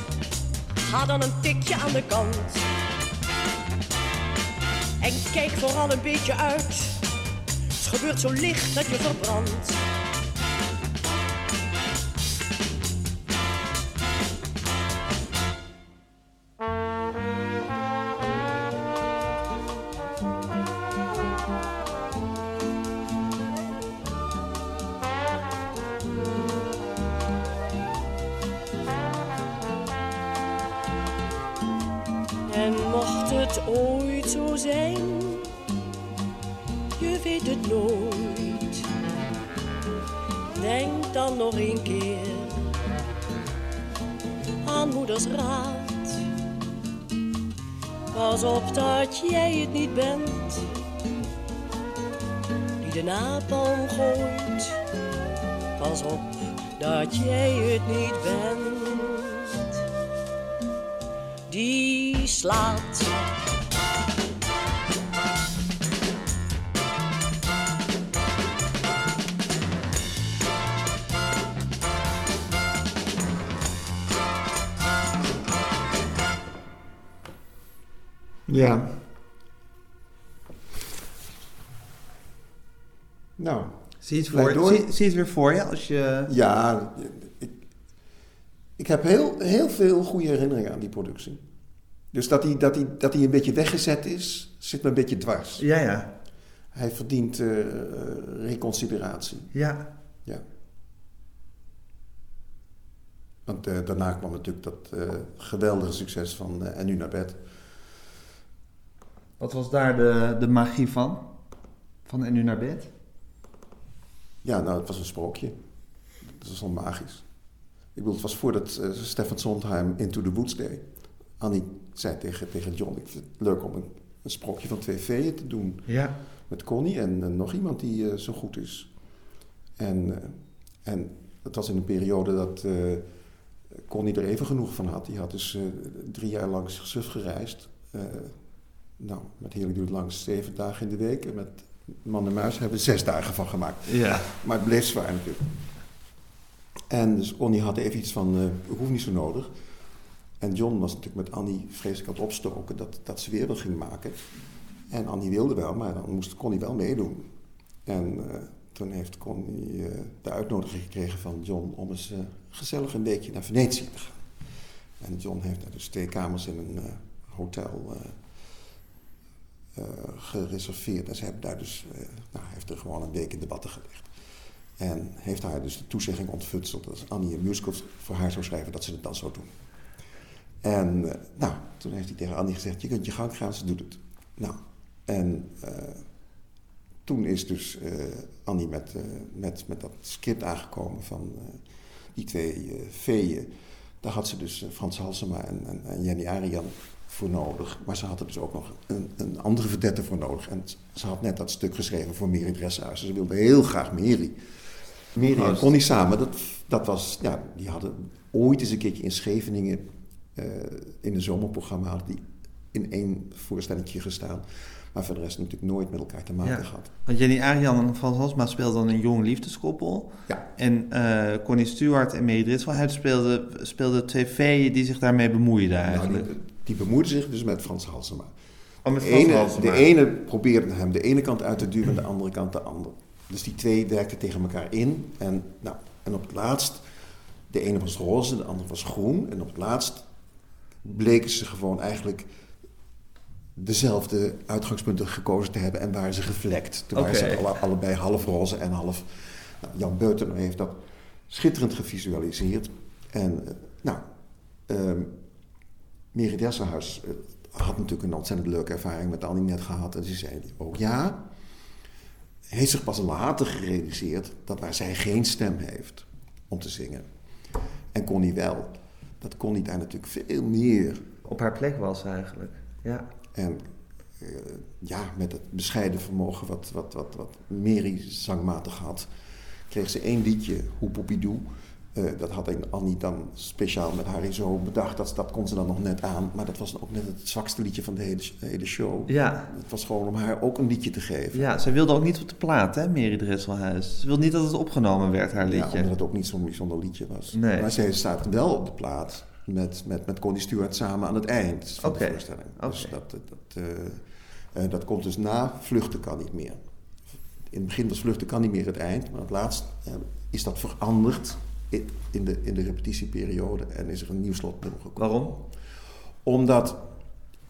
ga dan een tikje aan de kant. En kijk vooral een beetje uit, het gebeurt zo licht dat je verbrandt. Slaat. Ja. Nou, Zie je het, voor, door. zie, zie je het weer voor je als je... ja, ik, ik heb heel, heel veel goede herinneringen aan die productie. Dus dat hij, dat, hij, dat hij een beetje weggezet is, zit me een beetje dwars. Ja, ja. Hij verdient eh, reconsideratie. Ja. Ja. Want eh, daarna kwam natuurlijk dat geweldige succes van En nu naar bed. Wat was daar de, de magie van? Van en nu naar bed? Ja, nou, het was een sprookje. Dat was al magisch. Ik bedoel, het was voordat Stefan Sondheim Into the Woods deed. Annie zei tegen, tegen John, ik vind het leuk om een, een sprookje van twee veeën te doen. Ja. Met Connie en eh, nog iemand die eh, zo goed is. En, eh, en het was in een periode dat Connie er even genoeg van had. Die had dus drie jaar lang suf gereisd. Nou, met Heerlijk duurt langs zeven dagen in de week. En met Man en Muis hebben we zes dagen van gemaakt. Ja. Maar het bleef zwaar natuurlijk. En dus Connie had even iets van, ik hoef niet zo nodig. En John was natuurlijk met Annie vreselijk aan het opstoken dat, dat ze weer wil ging maken. En Annie wilde wel, maar dan moest Connie wel meedoen. En uh, toen heeft Connie uh, de uitnodiging gekregen van John om eens uh, gezellig een weekje naar Venetië te gaan. En John heeft daar dus twee kamers in een hotel gereserveerd. En ze hebben daar dus, nou, heeft er gewoon een week in de watten gelegd. En heeft haar dus de toezegging ontfutseld dat Annie een musical voor haar zou schrijven, dat ze het dan zou doen. En uh, nou, toen heeft hij tegen Annie gezegd, je kunt je gang gaan, ze doet het. Nou, en uh, toen is dus uh, Annie met, met, met dat script aangekomen van die twee feeën. Daar had ze dus Frans Halsema en, en, en, Jenny Arian voor nodig. Maar ze had er dus ook nog een, een andere verdette voor nodig. En ze had net dat stuk geschreven voor Meri Dresshuis. Ze wilde heel graag Meri. Meri en Connie samen, dat, dat was, ja, die hadden ooit eens een keertje in Scheveningen uh, in een zomerprogramma hadden die in één voorstellingje gestaan. Maar voor de rest natuurlijk nooit met elkaar te maken ja. gehad. Want Jenny Arian en Frans Halsma speelden dan een jong liefdeskoppel. Ja. En uh, Connie Stewart en Mary Drisselhuid speelden, speelden twee feeën die zich daarmee bemoeiden eigenlijk. Nou, die, die bemoeiden zich dus met Frans Halsema. Oh, met de, Frans ene, Halsema. de ene probeerde hem de ene kant uit te duwen en de andere kant de andere. Dus die twee werkten tegen elkaar in. En, nou, en op het laatst, de ene was roze, de andere was groen. En op het laatst bleken ze gewoon eigenlijk dezelfde uitgangspunten gekozen te hebben en waren ze gevlekt. Toen waren ze alle, allebei half roze en half... Nou, Jan Beutener heeft dat schitterend gevisualiseerd. En uh, nou, uh, Meri Desselhuis uh, had natuurlijk een ontzettend leuke ervaring met Annie net gehad. En ze zei ook ja. Heeft zich pas later gerealiseerd dat waar zij geen stem heeft om te zingen. En Connie wel dat Connie daar natuurlijk veel meer... Op haar plek was eigenlijk, ja. En uh, ja, met het bescheiden vermogen wat, wat, wat, wat Mary zangmatig had... kreeg ze één liedje, Hoe. Uh, dat had Annie dan speciaal met haar zo bedacht. Dat, dat kon ze dan nog net aan. Maar dat was ook net het zwakste liedje van de hele, hele show. Ja. Het was gewoon om haar ook een liedje te geven. Ja, zij wilde ook niet op de plaat, hè, Mary Dresselhuis. Ze wilde niet dat het opgenomen werd, haar liedje. Ja, omdat het ook niet zo'n bijzonder liedje was. Nee. Maar zij staat wel op de plaat met, met, met Connie Stewart samen aan het eind van okay. de voorstelling. Okay. Dus dat, dat, uh, uh, dat komt dus na Vluchten kan niet meer. In het begin was Vluchten kan niet meer het eind, maar het laatst is dat veranderd in, de, in de repetitieperiode en is er een nieuw slotnummer gekomen. Waarom? Omdat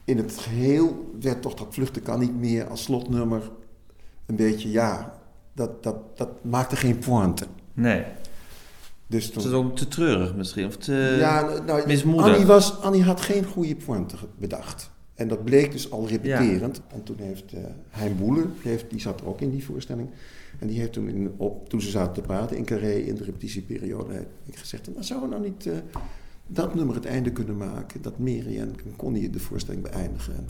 in het geheel werd toch dat Vluchten kan niet meer als slotnummer een beetje, ja, dat, dat, dat maakte geen pointe. Nee. Dus toen... Het is ook te treurig misschien, of te ja, nou, mismoedig. Annie, was, Annie had geen goede pointe bedacht. En dat bleek dus al repeterend. Ja. En toen heeft uh, Hein Boele, heeft, die zat er ook in die voorstelling. En die heeft toen, op, toen ze zaten te praten in Carré in de repetitieperiode, heeft gezegd: nou, zou we nou niet uh, dat nummer het einde kunnen maken? Dat Mary en Connie de voorstelling beëindigen. En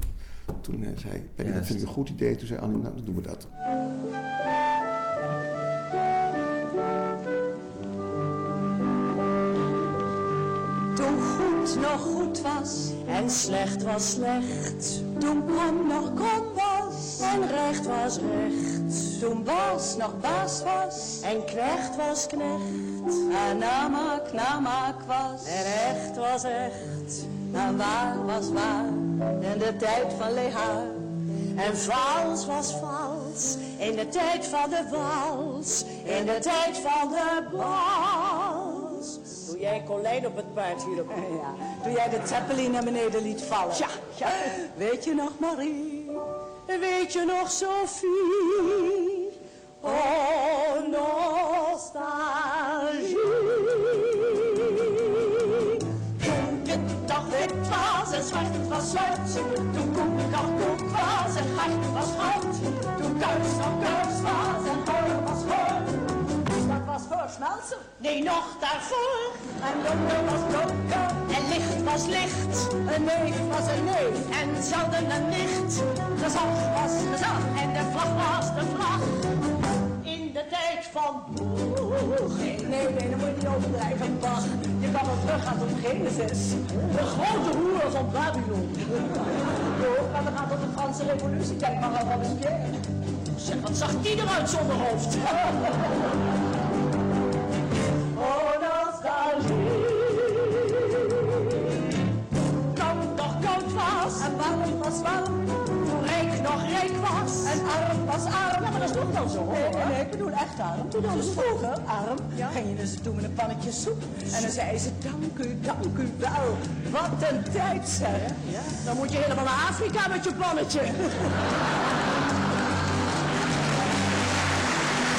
toen uh, zei Penny, dat vind ik een goed idee. Toen zei Annie, nou, dan doen we dat. Toen goed nog goed was en slecht was slecht. Toen kom nog kom was en recht was recht. Toen baas nog baas was en knecht was knecht. En namak namak was en echt was echt. En waar was waar in de tijd van Lehaar. En vals was vals in de tijd van de wals. In de tijd van de bals. Toen jij Colijn op het paard hielp. Ja, toen jij de Zeppelin naar beneden liet vallen. Ja, ja. Weet je nog, Marie? Weet je nog, Sophie? Oh, nostalgie. Nee, nog daarvoor. En donker was donker. En licht was licht. Een neef was een neef. En zelden een nicht. Gezag was gezag. En de vlag was de vlag. In de tijd van... Nee, nee, nee, dan moet je niet overdrijven, Bach. Je kan wel teruggaan tot Genesis. De grote hoer van Babylon. Jo, maar we gaan tot de Frans Franse revolutie, kijk maar aan Robespierre. Zeg, wat zag die eruit zonder hoofd? was arm. Ja, maar dat is toch dan zo, Nee, hoor. nee, nee, ik bedoel echt arm. Toen dus vroeger arm, Ja. ging je dus toe met een pannetje soep. En dan zei ze, dank u, dank u wel. Wat een tijd, zeg. Ja, dan moet je helemaal naar Afrika met je plannetje.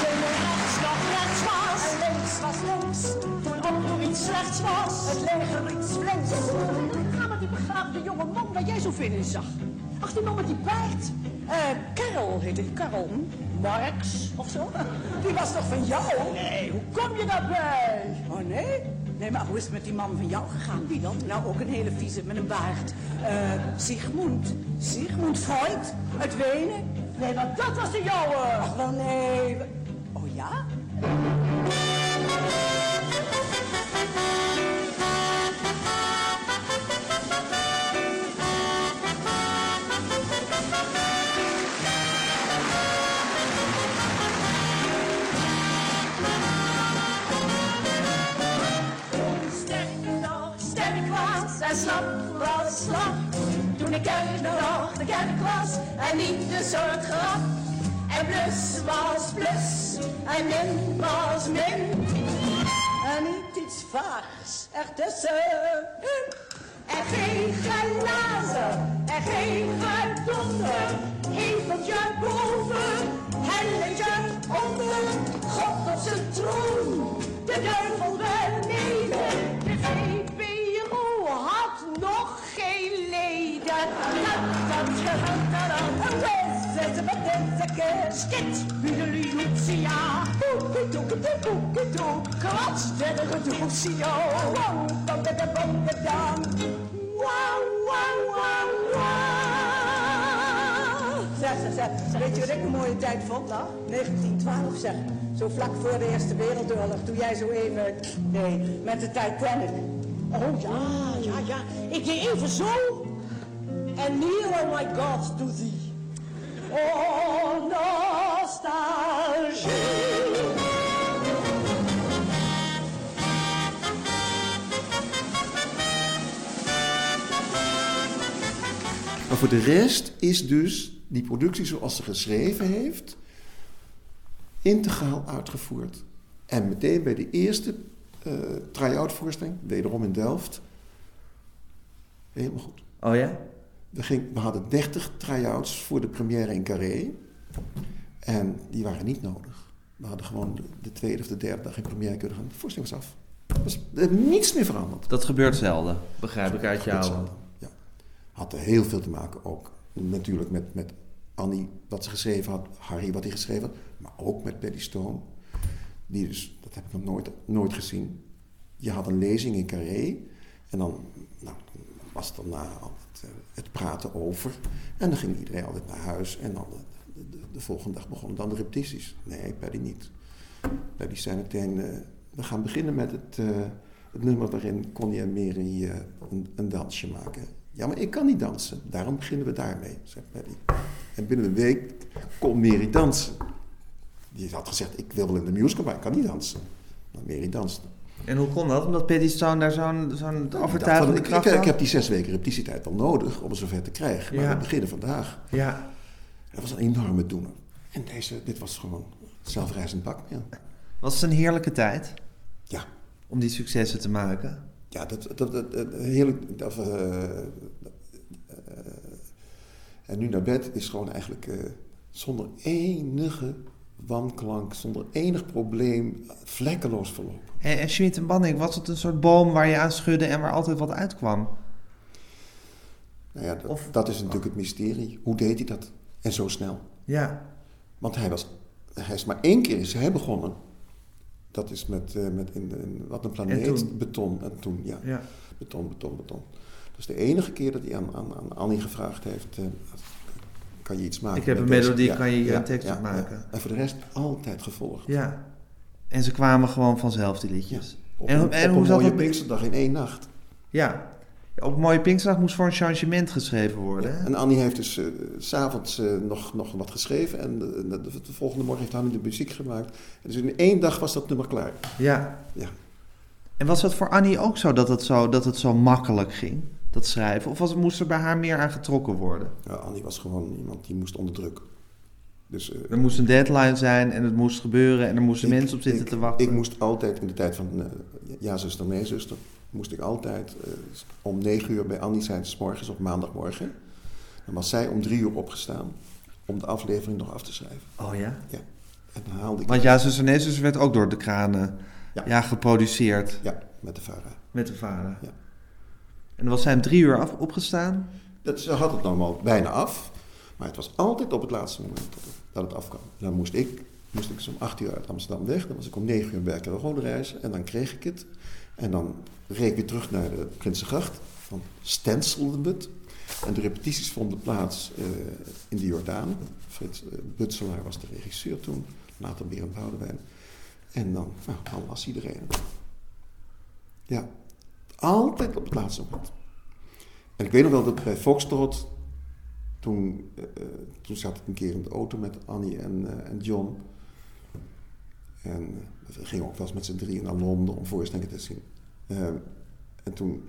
Toen er rechts nog rechts was. Links. Toen ook nog iets slechts was. Het leger iets flinks. Ga met die begaafde jonge man waar jij zo veel in zag. Ach, die man met die baard. Eh, Karel heette die, Karel. hm? Marx of zo? Die was toch van jou? Nee, hoe kom je daarbij? Oh nee? Nee, maar hoe is het met die man van jou gegaan? Wie dan? Nou, ook een hele vieze met een baard. Eh, Sigmund. Sigmund Freud uit Wenen. Nee, maar dat was de jouwe. Ach, wel nee. Oh ja? Toen ik er nog de kerk was en niet de soort grap. En plus was plus en min was min. En niet iets vaags ertussenin. En geen glazen en geen gedonder. Heveltje boven, helletje onder. God op zijn troon, de duivel beneden. Skit, bam, bam. Wauw, wauw, wauw, wauw. Zeg. Weet je wat ik een mooie tijd vond? Nou, 1912 zeg. Zo vlak voor de Eerste Wereldoorlog. Toen jij zo even... Nee, met de Titanic. Oh ja, ja, ja. Ik deed even zo. En oh my god, to thee. Oh, nostalgie. Maar voor de rest is dus die productie zoals ze geschreven heeft, integraal uitgevoerd. En meteen bij de eerste eh try-out voorstelling, wederom in Delft, helemaal goed. Oh ja? We, ging, we hadden 30 try-outs voor de première in Carré. En die waren niet nodig. We hadden gewoon de, de tweede of de derde dag in première kunnen gaan. De voorstelling was af. Er was, er heeft niets meer veranderd. Dat gebeurt zelden, begrijp ik uit jou. Ja. Had er heel veel te maken ook natuurlijk met, met Annie, wat ze geschreven had, Harry, wat hij geschreven had, maar ook met Betty Stone. Die dus, dat heb ik nog nooit, nooit gezien. Je had een lezing in Carré en dan, nou, dan was het daarna altijd eh, het praten over. En dan ging iedereen altijd naar huis en dan de, de, de volgende dag begonnen dan de repetities. Nee, Paddy niet. Paddy zei meteen, eh, we gaan beginnen met het, eh, het nummer waarin Connie en Mary eh, een, een dansje maken. Ja, maar ik kan niet dansen. Daarom beginnen we daarmee, zei Paddy. En binnen een week kon Mary dansen. Die had gezegd, ik wil wel in de musical, maar ik kan niet dansen. Maar Mary danste. En hoe kon dat? Omdat Paddy Stone daar zo'n zo'n Ik overtuigende van, ik, kracht ik, ik had? heb die zes weken repetitietijd wel nodig om het zover te krijgen. Maar Ja. we beginnen vandaag. Ja. Dat was een enorme doener. En deze, dit was gewoon zelfreizend bakmeel. Was het een heerlijke tijd Ja, om die successen te maken? ja dat, dat, dat, dat- heerlijk. Dat, eh, eh, en nu naar bed is gewoon eigenlijk eh, zonder enige wanklank, zonder enig probleem, vlekkeloos verlopen. Hey, en Schmid en Banning, was het een soort boom waar je aan schudde en waar altijd wat uitkwam? Nou ja, dat, Of- dat is natuurlijk het mysterie. Hoe deed hij dat? En zo snel. Ja. Want hij, was, hij is maar één keer is hij begonnen. Dat is met, eh, met in, in Wat een planeet, En toen? beton. En toen, ja. ja. Beton, beton, beton. Dus de enige keer dat hij aan, aan, aan Annie gevraagd heeft... eh, kan je iets maken? Ik heb een melodie, kan je een tekst op ja. maken? En voor de rest altijd gevolgd. Ja. En ze kwamen gewoon vanzelf, die liedjes. Op, En, een, en op hoe een mooie dat? Pinksterdag in één nacht. Ja. Ook Mooie Pinksterdag moest voor een changement geschreven worden. En Annie heeft dus eh, s s'avonds eh, nog, nog wat geschreven. En de, de- de volgende morgen heeft Annie de muziek gemaakt. En dus in één dag was dat nummer klaar. Ja. Ja. En was dat voor Annie ook zo dat het zo, dat het zo makkelijk ging, dat schrijven? Of was, moest er bij haar meer aan getrokken worden? Ja, Annie was gewoon iemand die moest onder druk. Dus, eh, Er moest een deadline zijn en het moest gebeuren en er moesten Ik- mensen op zitten ik- te wachten. Ik moest altijd in de tijd van eh, ja zuster, nee zuster, moest ik altijd eh, om negen uur bij Annie zijn, s morgens op maandagmorgen. Dan was zij om drie uur opgestaan om de aflevering nog af te schrijven. Oh ja? Ja. En dan haalde ik Want ja, zuster nee, zuster werd ook door de kranen ja. Ja. geproduceerd ja, met de VARA. met de vader. Ja. En was zij om drie uur af, opgestaan. Dat, ze had het normaal bijna af, maar het was altijd op het laatste moment dat het, afkwam. Dan moest ik, moest ik dus om acht uur uit Amsterdam weg. Dan was ik om negen uur bij Rode reis en dan kreeg ik het. En dan reed ik weer terug naar de Prinsengracht. Dan stencilden we het. En de repetities vonden plaats eh, in de Jordaan. Frits eh, Butselaar was de regisseur toen. Later Berend Boudewijn. En dan, nou, dan las iedereen. Ja, altijd op het laatste moment. En ik weet nog wel dat bij Foxtrot, toen, eh, eh, toen zat ik een keer in de auto met Annie en, eh, en John. En we gingen ook wel eens met z'n drieën naar Londen om voorstellingen te zien. En toen,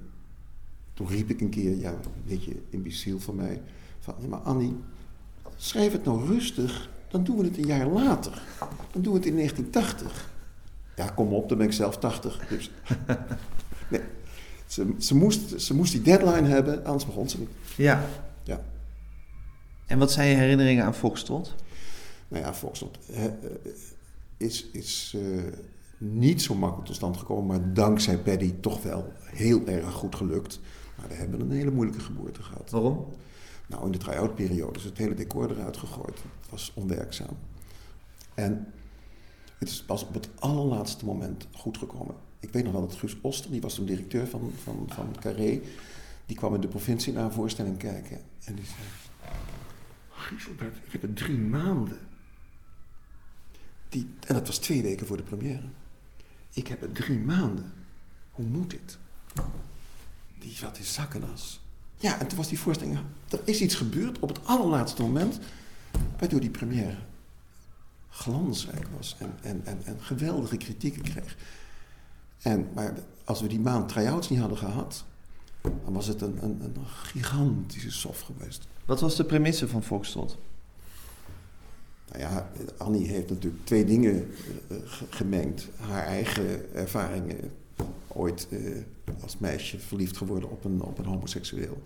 toen riep ik een keer, ja, een beetje imbeciel van mij, van, ja, maar Annie, schrijf het nou rustig, dan doen we het een jaar later. Dan doen we het in 1980. Ja, kom op, dan ben ik zelf 80. Dus, nee, ze, ze, moest, ze moest die deadline hebben, anders begon ze niet. Ja. Ja. En wat zijn je herinneringen aan Foxtrot? Nou ja, Foxtrot eh, is, is eh, niet zo makkelijk tot stand gekomen, maar dankzij Paddy toch wel heel erg goed gelukt. Maar we hebben een hele moeilijke geboorte gehad. Waarom? Nou, in de try-out periode is het hele decor eruit gegooid. Het was onwerkzaam. En het is pas op het allerlaatste moment goed gekomen. Ik weet nog wel dat Guus Oster, die was toen directeur van, van, van Carré, die kwam in de provincie naar een voorstelling kijken. En die zei, Gieselbert, ik heb het drie maanden. Die, en dat was twee weken voor de première. Ik heb het drie maanden. Hoe moet dit? Die zat in zakkenas. Ja, en toen was die voorstelling... Er is iets gebeurd op het allerlaatste moment... waardoor die première glansrijk was en, en, en, en geweldige kritieken kreeg. En, maar als we die maand try-outs niet hadden gehad... dan was het een, een, een gigantische sof geweest. Wat was de premisse van Foxtrot? Nou ja, Annie heeft natuurlijk twee dingen eh, ge- gemengd. Haar eigen ervaringen, ooit eh, als meisje verliefd geworden op een, op een homoseksueel.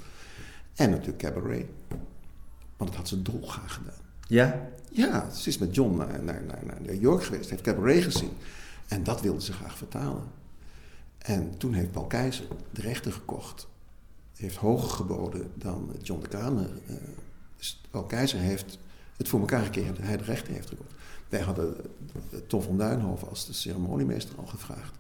En natuurlijk cabaret. Want dat had ze dolgraag gedaan. Ja? Ja, ze is met John naar, naar, naar, naar New York geweest, heeft cabaret gezien. En dat wilde ze graag vertalen. En toen heeft Paul Keizer de rechten gekocht. Heeft hoger geboden dan John de Kramer. eh, dus Paul Keizer heeft het voor elkaar gekregen dat hij de rechten heeft gekocht. Wij hadden eh, Tom van Duinhoven als de ceremoniemeester al gevraagd.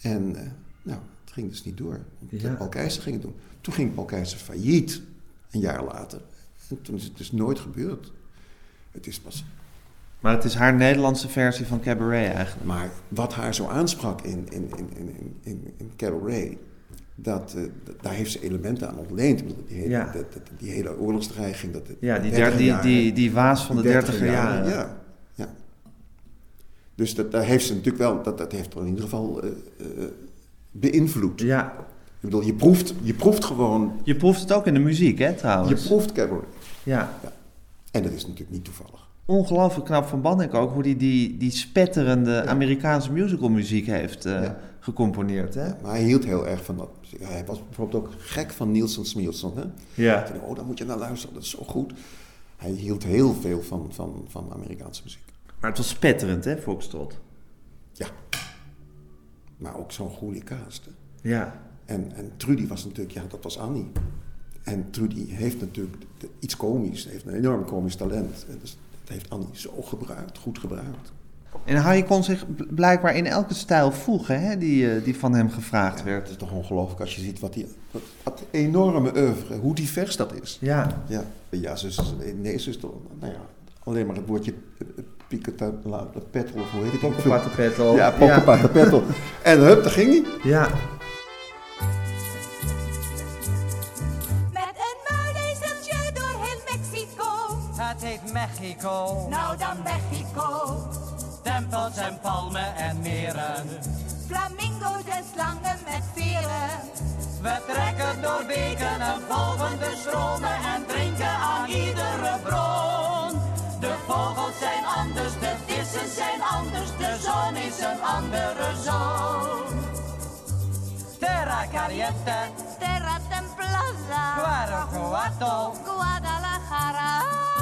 En eh, nou, het ging dus niet door. Want Ja. Paul Keizer ging het doen. Toen ging Paul Keizer failliet, een jaar later. En toen is het dus nooit gebeurd. Het is pas Maar het is haar Nederlandse versie van Cabaret eigenlijk. Maar wat haar zo aansprak in, in, in, in, in, in Cabaret, dat, eh, d- daar heeft ze elementen aan ontleend. Die hele, Ja. dat- dat- die hele oorlogsdreiging. Dat, Ja, die, der, die, jaren, die, die waas van de dertiger jaren. Ja, ja. Dus dat, daar heeft ze natuurlijk wel, dat, dat heeft haar in ieder geval eh, eh, beïnvloed. Ja. Ik bedoel, je proeft, je proeft gewoon, Je proeft het ook in de muziek, hè, je trouwens. proeft Cabaret. Ja. En dat is natuurlijk niet toevallig. Ongelooflijk knap van Bannek ook, hoe hij die, die spetterende Amerikaanse musicalmuziek heeft eh, Ja. gecomponeerd, hè? Maar hij hield heel erg van dat. Hij was bijvoorbeeld ook gek van Nielsen Smielsen. Hè? Ja. Oh, daar moet je naar luisteren, dat is zo goed. Hij hield heel veel van, van, van Amerikaanse muziek. Maar het was spetterend, hè, Foxtrot? Ja. Maar ook zo'n goede hè. Ja. En, en Trudy was natuurlijk, ja, dat was Annie. En Trudy heeft natuurlijk iets komisch, heeft een enorm komisch talent. En dus, dat heeft Annie zo gebruikt, goed gebruikt. En Harry kon zich bl- blijkbaar in elke stijl voegen, hè, die, eh, die van hem gevraagd Ja, werd. het is toch ongelooflijk als je ziet wat die, wat, wat enorme oeuvre, hoe divers dat is. Ja. Ja, ja zus, nee, zus, nou ja, alleen maar het woordje piketa, petrol, of hoe heet het? Pokkenpattenpettel. Ja, pokkenpattenpettel. En hup, daar ging hij. Ja. Mexico. Nou dan Mexico. Tempels en palmen en meren. Flamingo's en slangen met veren. We trekken door beken en volgen de stromen en drinken aan iedere bron. De vogels zijn anders, de vissen zijn anders, de zon is een andere zon. Terra caliente, Terra templada. Guanajuato. Guadalajara.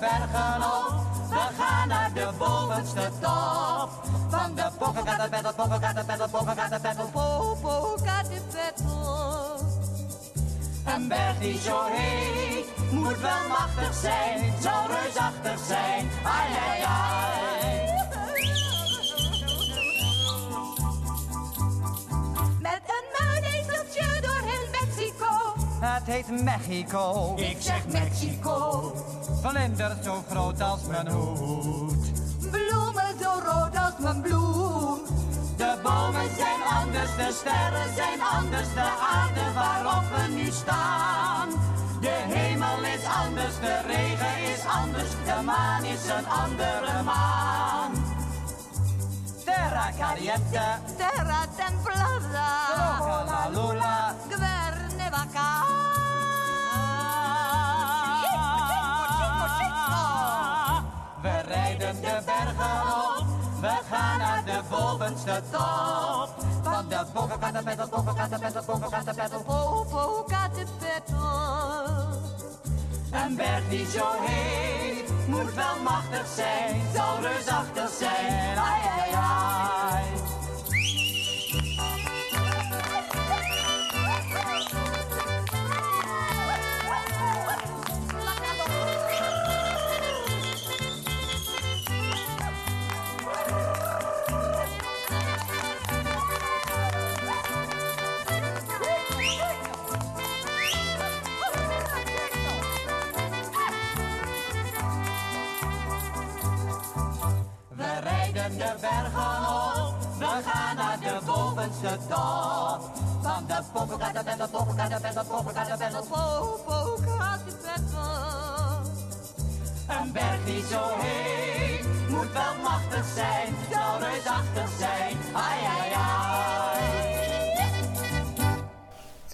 Bergen op, we gaan naar de bovenste top. Van de Popocatépetl, Popocatépetl, Popocatépetl, Popocatépetl. Een berg die zo heet, moet wel machtig zijn, zou reusachtig zijn. Ai, ai, ai. Het heet Mexico, Ik zeg Mexico. vlinders zo groot als mijn hoed. Bloemen zo rood als mijn bloem. De bomen zijn anders, de sterren zijn anders, de aarde waarop we nu staan. De hemel is anders, de regen is anders, de maan is een andere maan. Terra caliente, Terra templada. la. Guernevacá. We rijden de bergen op, we gaan naar de bovenste top. Van de Popocatépetl, Popocatépetl, Popocatépetl, Popocatépetl. Een berg die zo heet, moet wel machtig zijn, zal reusachtig zijn. Ai, ai, ai. Bergen op, we gaan naar de bovenste top. Van de Popocatépetl, Popocatépetl, Popocatépetl, Popocatépetl. Een berg die zo heet, moet wel machtig zijn, zal reusachtig zijn. Ai, ai.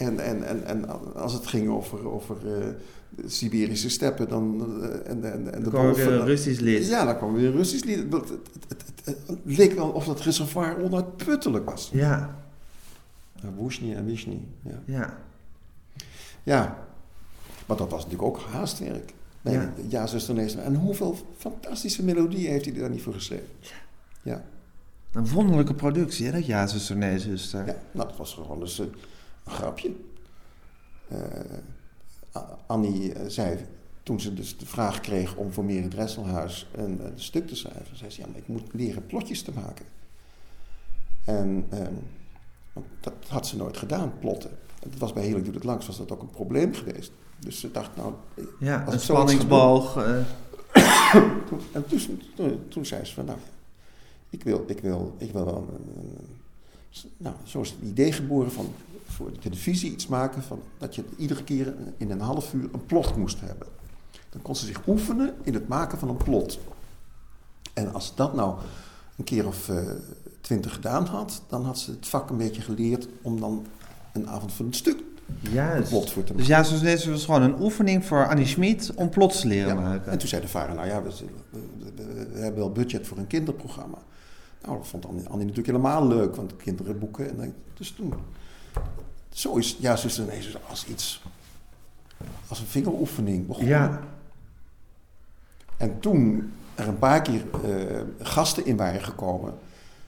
En, en, en, en als het ging over, over de Siberische steppen dan, eh, en, en, en de Dan kwam er weer een Russisch lied. Ja, dan kwam weer een Russisch lied. Het, het, het, het- het leek wel of dat reservoir onuitputtelijk was. Ja, Uh, Wushny en Vishny. Ja. ja. ja, maar dat was natuurlijk ook haastwerk. Nee, Ja. ja. zuster Nees. En hoeveel fantastische melodieën heeft hij daar niet voor geschreven? Ja, Een wonderlijke productie, hè, dat Ja, zuster, nee, zuster. ja. nou dat was gewoon dus eh, een grapje. Eh, Annie eh, zei, toen ze dus de vraag kreeg om voor Mary Dresselhuis een, een stuk te schrijven, zei ze, ja, maar ik moet leren plotjes te maken. En ehm, dat had ze nooit gedaan, plotten. Het was bij Heerlijk Doet Het Langs was dat ook een probleem geweest. Dus ze dacht, nou... Ja, als een spanningsboog. eh, en toen, toen, toen zei ze van, nou, ik wil, ik wil, ik wil wel... een- een- nou, zo is het idee geboren van voor de televisie iets maken van dat je iedere keer in een half uur een plot moest hebben. Dan kon ze zich oefenen in het maken van een plot. En als ze dat nou een keer of eh, twintig gedaan had, dan had ze het vak een beetje geleerd om dan een avond van een stuk een juist. plot voor te Dus maken. Ja, zuster, nee, zuster was gewoon een oefening voor Annie Schmid om plots te leren Ja. maken. En toen zei de vader, nou ja, we, we- we- we hebben wel budget voor een kinderprogramma. Nou, dat vond Annie, Annie natuurlijk helemaal leuk, want kinderen boeken. En dan, dus toen, zo is ja, zuster nee, zuster, als iets, als een vingeroefening begonnen. Ja, En toen er een paar keer eh, gasten in waren gekomen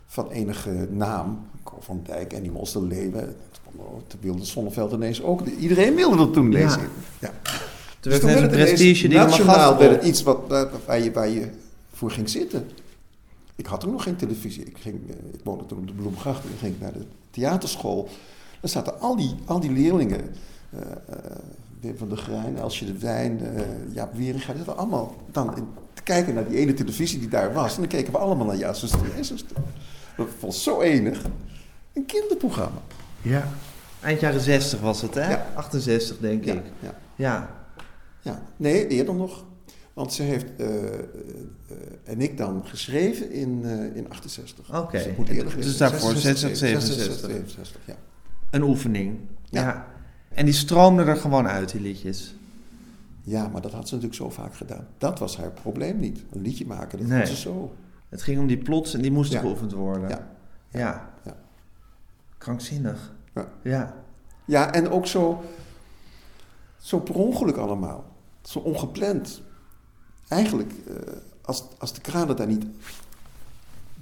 van enige naam, Ko van Dijk en die Mos Leeuwen, toen wilde Zonneveld ineens ook. Iedereen wilde dat toen lezen. Ja. Ja. toen Dus werd het een ineens prestige nationaal werd het iets wat, waar je, waar je voor ging zitten. Ik had ook nog geen televisie. Ik, ging, eh, ik woonde toen op de Bloemgracht en ik ging naar de theaterschool. Daar zaten al die, al die leerlingen. eh, eh, Wim van der Grijn, Elsje de Wijn, Jaap Wieringa. Die zaten allemaal dan in- te kijken naar die ene televisie die daar was. En dan keken we allemaal naar Ja, zuster, ja, zuster. Dat was zo enig. Een kinderprogramma. Ja. Eind jaren 60 was het, hè? Ja. 68, denk Ja, ik. ja, Ja. ja. Nee, eerder nog. Want ze heeft eh, eh, en ik dan geschreven in, eh, in 68. Oké. Dus, Dus daarvoor 66, 67. 67. ja. Een oefening. Ja. Ja. En die stroomden er gewoon uit, die liedjes. ja, maar dat had ze natuurlijk zo vaak gedaan. Dat was haar probleem niet. Een liedje maken, dat Nee. kon ze zo. Het ging om die plots en die moesten Ja. geoefend worden. Ja. Ja. Ja. Krankzinnig. Ja. Ja. Ja, en ook zo, zo per ongeluk allemaal. Zo ongepland. Eigenlijk, eh, als, als de kranen daar niet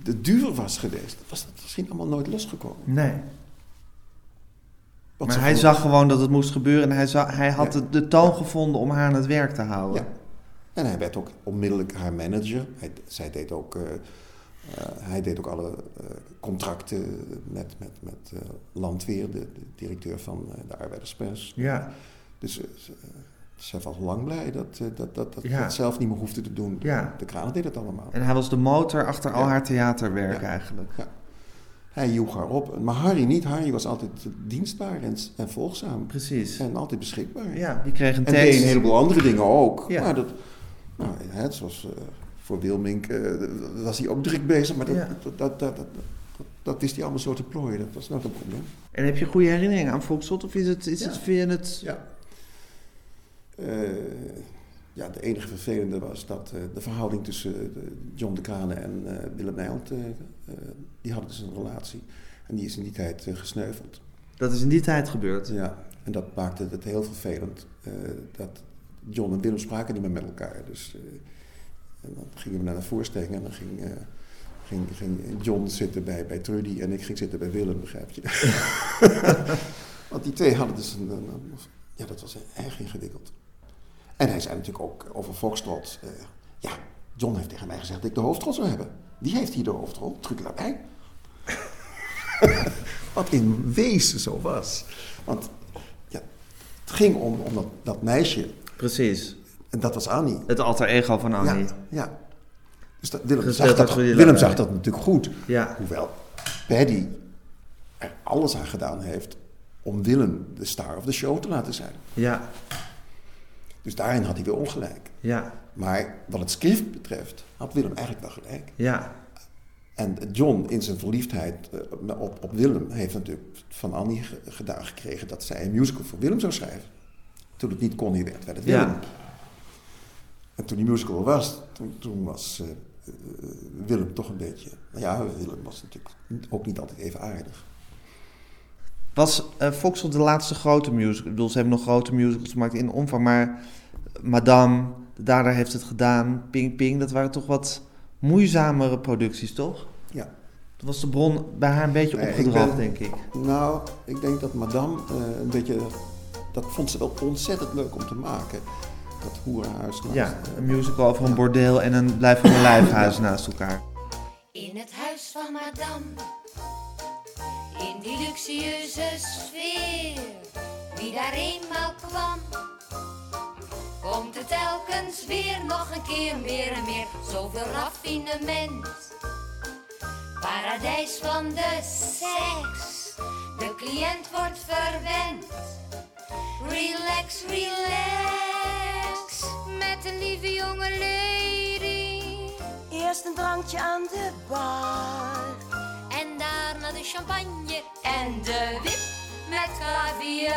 de duur was geweest, was het misschien allemaal nooit losgekomen. Nee. Wat maar hij zag gewoon dat het moest gebeuren en hij, za- hij had Ja. de, de toon gevonden om haar aan het werk te houden. Ja. En hij werd ook onmiddellijk haar manager. Hij, zij deed ook, eh, eh, hij deed ook alle contracten met, met, met Landweer, de, de directeur van de Arbeiderspers. Ja. Dus zij was lang blij dat, eh, dat, dat, dat Ja. dat zelf niet meer hoefde te doen. Ja. De kranen deden het allemaal. En hij was de motor achter al haar theaterwerk Ja. eigenlijk. Hij joeg haar op. Maar Harry niet. Harry was altijd dienstbaar en, en volgzaam. Precies. En altijd beschikbaar. Ja, die kreeg een En deed tekst. een heleboel andere dingen ook. Ja. Maar dat, nou, hè, zoals eh, voor Wilmink eh, was hij ook druk bezig. Maar dat, dat, dat, dat, dat, is hij allemaal zo te plooien. Dat was nooit een probleem. En heb je goede herinneringen aan Foxtrot? Of is het, is Ja. het, vind je het... Ja. Eh, ja, de enige vervelende was dat eh, de verhouding tussen eh, John de Kranen en Willem Nijland, die hadden dus een relatie. En die is in die tijd gesneuveld. Dat is in die tijd gebeurd. Ja, en dat maakte het heel vervelend. dat John en Willem spraken niet meer met elkaar. Dus en dan gingen we naar de voorstelling en dan ging, ging, ging John zitten bij, bij Trudy en ik ging zitten bij Willem, begrijp je? Want die twee hadden dus een, een- een- ja, dat was erg ingewikkeld. En hij zei natuurlijk ook over Foxtrot. eh, ja, John heeft tegen mij gezegd dat ik de hoofdrol zou hebben. Wie heeft hier de hoofdrol? Trudy Labij. Wat in wezen zo was. Want ja, het ging om, om dat, dat meisje. Precies. En dat was Annie. Het alter ego van Annie. Ja, ja. Dus dat, Willem, dat, zag dat natuurlijk goed. Ja. Hoewel Paddy er alles aan gedaan heeft om Willem de star of the show te laten zijn. Ja. Dus daarin had hij weer ongelijk. Ja. Maar wat het script betreft had Willem eigenlijk wel gelijk. Ja. En John in zijn verliefdheid eh, op, op Willem heeft natuurlijk van Annie ge- gedaan gekregen dat zij een musical voor Willem zou schrijven. Toen het niet Connie werd, werd het Ja. Willem. En toen die musical was, toen, toen was eh, eh, Willem toch een beetje... Nou ja, Willem was natuurlijk ook niet altijd even aardig. Was eh Foxtrot de laatste grote musical? Ik bedoel, ze hebben nog grote musicals gemaakt in omvang, maar Madame, de Dader heeft het gedaan, Ping Ping, dat waren toch wat moeizamere producties, toch? Ja. Toen was de bron bij haar een beetje Nee, ben- denk ik. Nou, ik denk dat Madame eh, een beetje... Dat vond ze wel ontzettend leuk om te maken. Dat hoerenhuis. naast, Ja, eh, een musical over een bordeel en een blijf van een lijfhuis naast elkaar. In het huis van madame, in die luxueuze sfeer, wie daar eenmaal kwam, komt het telkens weer nog een keer meer en meer. Zoveel raffinement, paradijs van de seks, de cliënt wordt verwend. Relax, relax, met een lieve jonge lady. Eerst een drankje aan de bar. Daarna de champagne en de wip met caviar.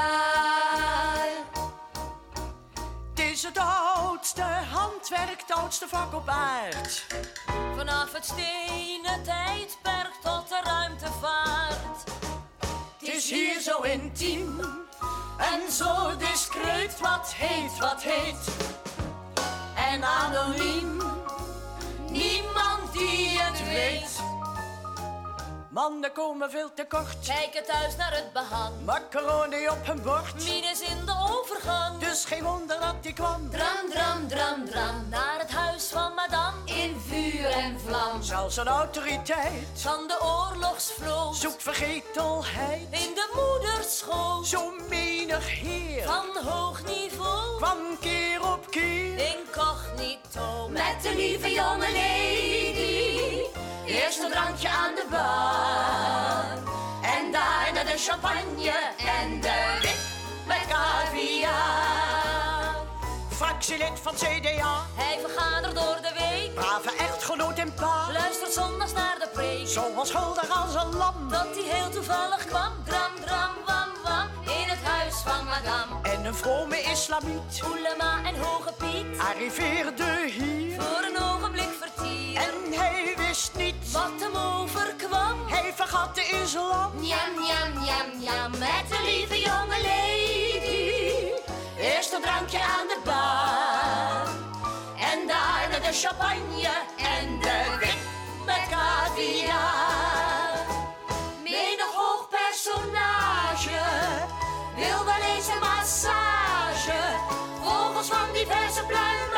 Het is het oudste handwerk, het oudste vak op aard. Vanaf het stenen tijdperk tot de ruimtevaart. Het is hier zo intiem en zo discreet. Wat heet, wat heet. En anoniem, niemand die het weet. Mannen komen veel te kort, Kijken thuis naar het behang. macaroni op hun bord. Minus in de overgang. Dus geen wonder dat die kwam. Dram, dram, dram, dram. Naar het huis van madame. In vuur en vlam. Zelfs een autoriteit Van de oorlogsvloot. zoekt vergetelheid. In de moederschoot. Zo menig heer Van hoog niveau. kwam keer op keer. Incognito met de lieve jonge lady. Eerst een drankje aan de bar. En daarna de champagne en de wit met caviar. Fractielid van CDA, Hij vergadert door de week, brave echtgenoot en pa. luistert zondags naar de preek. Zo onschuldig als een lam. Dat hij heel toevallig kwam, dram, dram, wam, wam, in het huis van madame. En een vrome islamiet Oelema en Hoge Piet, arriveerde hier. voor een ogenblik. En hij wist niet, wat hem overkwam. hij vergat de islam. Njam, njam, njam, njam, met de lieve jonge lady. Eerst een drankje aan de bar. En daarna de champagne en de wit met caviar. Menig hoog personage wil wel eens een massage. Vogels van diverse pluimage.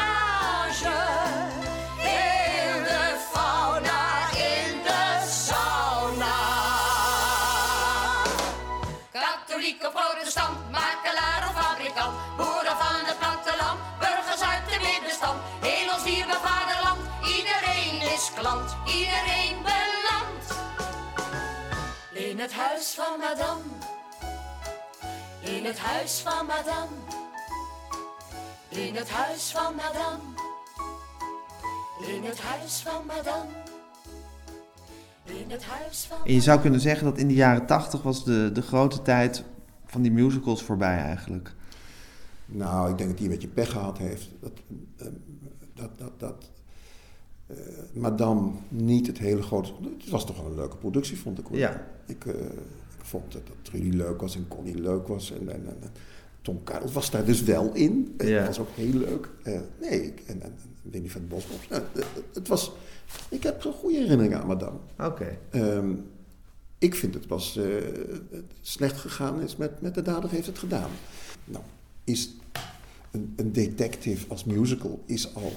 Klant, iedereen belandt. In het huis van madame, in het huis van madame, in het huis van madame, in het huis van madame, in het huis van En je zou kunnen zeggen dat in de jaren tachtig was de, de grote tijd van die musicals voorbij eigenlijk. Nou, ik denk dat hij een beetje pech gehad heeft. Dat, eh, dat, dat, dat eh, Madame niet het hele grote... Het was toch wel een leuke productie, vond ik. Hoor. Ja. Ik, eh, ik vond dat, dat Trudy leuk was en Connie leuk was. En, en, en, Tom Karel was daar dus wel in. Het Ja. was ook heel leuk. Eh, nee, ik- en, en, Winnie van Bosbos. Eh, eh, het was... Ik heb een goede herinnering aan Madame. Oké. Ehm, ik vind het pas eh, slecht gegaan is met, met de dader heeft het gedaan. Nou, is een, een detective als musical is al...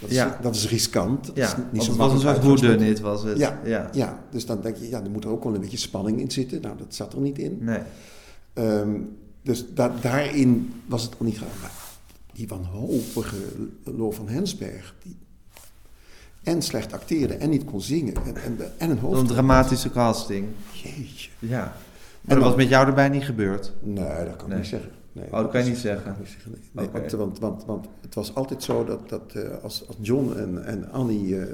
Dat is, Ja. dat is riskant. Dat is niet zo het was een makkelijk soort whodunit was het. Ja, ja. ja. dus dan denk je, ja, er moet er ook wel een beetje spanning in zitten. Nou, dat zat er niet in. Nee. Ehm, dus da- daarin was het ook niet gedaan. Maar die wanhopige Lo van Hensberg, die en slecht acteerde en niet kon zingen en, en, en een Een hoofd... dramatische casting. Jeetje. Ja. En Maar dat dan- was met jou erbij niet gebeurd. Nee, dat kan ik Nee. niet zeggen. Nee, Oh, dat kan je niet zeggen. niet. Nee, want, want, want, want het was altijd zo dat, dat eh, als, als John en, en Annie eh, eh,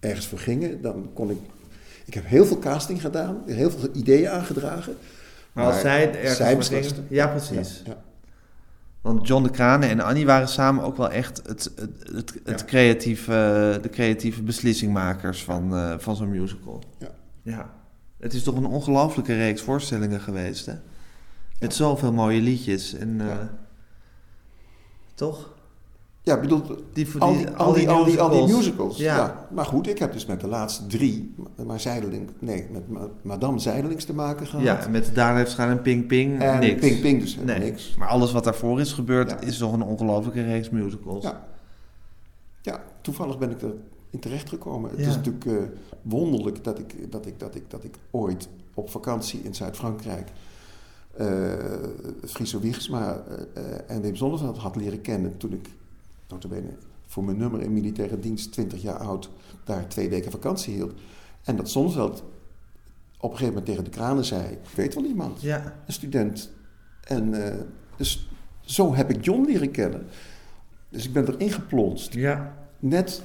ergens voor gingen, dan kon ik... Ik heb heel veel casting gedaan, heel veel ideeën aangedragen. Maar als zij ergens zij voor gingen- Ja, precies. Ja, ja. Want John de Kranen en Annie waren samen ook wel echt het, het, het, het Ja. creatieve, de creatieve beslissingmakers van, van zo'n musical. Ja. ja. Het is toch een ongelooflijke reeks voorstellingen geweest, hè? Met zoveel mooie liedjes. En, eh. Toch? Ja, ik bedoel, Die, al die- al die, al die, al die musicals. Ja. Ja. Maar goed, ik heb dus met de laatste drie, maar Zijdeling, nee, met Ma- Madame Zijdelings te maken gehad. Ja, en met Daar heeft gaan en Ping Ping, en niks. Ping Ping dus Nee, niks. maar alles wat daarvoor is gebeurd Ja. is toch een ongelooflijke reeks musicals. Ja. ja, toevallig ben ik er in terecht gekomen. Het Ja. is natuurlijk eh, wonderlijk dat ik, dat, ik, dat, ik, dat ik ooit op vakantie in Zuid-Frankrijk Friso Wiegsma eh, eh, en Wim Zonneveld had leren kennen toen ik, notabene, voor mijn nummer in militaire dienst, 20 jaar oud, daar twee weken vakantie hield. En dat Zonneveld op een gegeven moment tegen de kranen zei, ik weet wel iemand, Ja. een student. En eh, dus zo heb ik John leren kennen. Dus ik ben erin geplonst. Ja. Net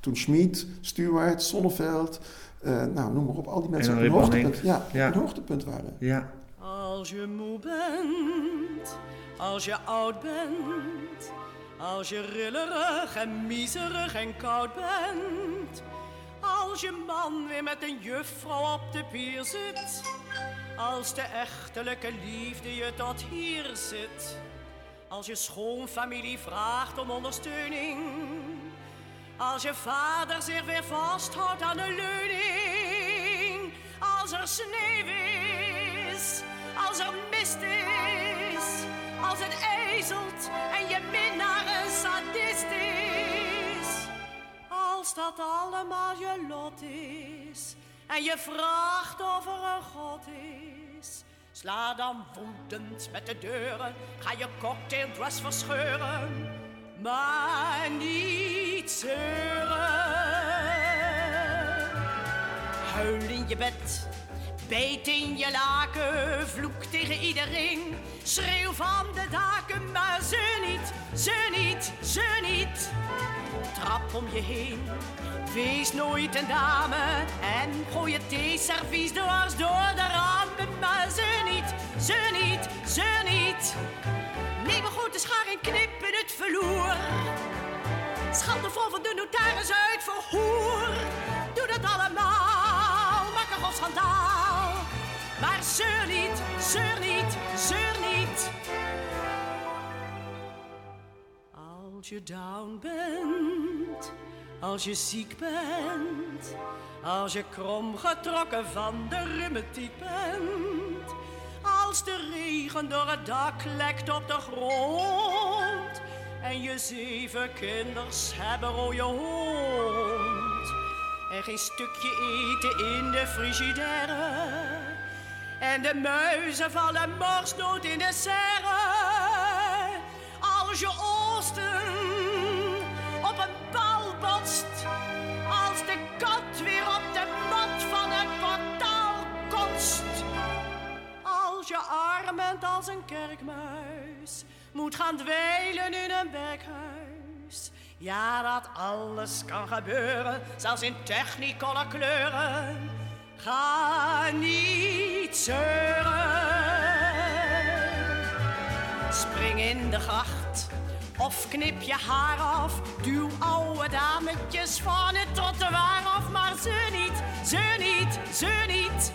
toen Schmid, Stuart, Sonneveld, eh, nou noem maar op, al die mensen En op een hoogtepunt, ja, Ja. hoogtepunt waren. Ja. Als je moe bent, als je oud bent, als je rillerig en miserig en koud bent, als je man weer met een juffrouw op de pier zit, als de echtelijke liefde je tot hier zit, als je schoonfamilie vraagt om ondersteuning, als je vader zich weer vasthoudt aan de leuning, als er sneeuw is, als er mist is, als het ijzelt en je minnaar een sadist is. Als dat allemaal je lot is en je vraagt of er een God is. Sla dan woedend met de deuren, ga je cocktaildress verscheuren, maar niet zeuren. Huil in je bed, Beet in je laken, vloek tegen iedereen. Schreeuw van de daken, maar ze niet, ze niet, ze niet. Trap om je heen, wees nooit een dame. En gooi het theeservies dwars door de ramen, maar ze niet, ze niet, ze niet. Neem een grote schaar en knip in het verloer. Schande vol van de notaris uit verhoor. Doe dat allemaal, maak een groot schandaal. Maar zeur niet, zeur niet, zeur niet. Als je down bent, als je ziek bent, als je krom getrokken van de rheumatiek bent, als de regen door het dak lekt op de grond en je zeven kinders hebben rode hond en geen stukje eten in de frigidaire en de muizen vallen morsdood in de serre. Als je oosten op een bal botst. Als de kat weer op de mat van het portaal kotst. Als je arm bent als een kerkmuis. Moet gaan dweilen in een bekhuis. Ja, dat alles kan gebeuren, zelfs in technicolor kleuren. Ga niet zeuren. Spring in de gracht of knip je haar af. Duw oude dametjes van het trottoir af. Maar ze niet, ze niet, ze niet.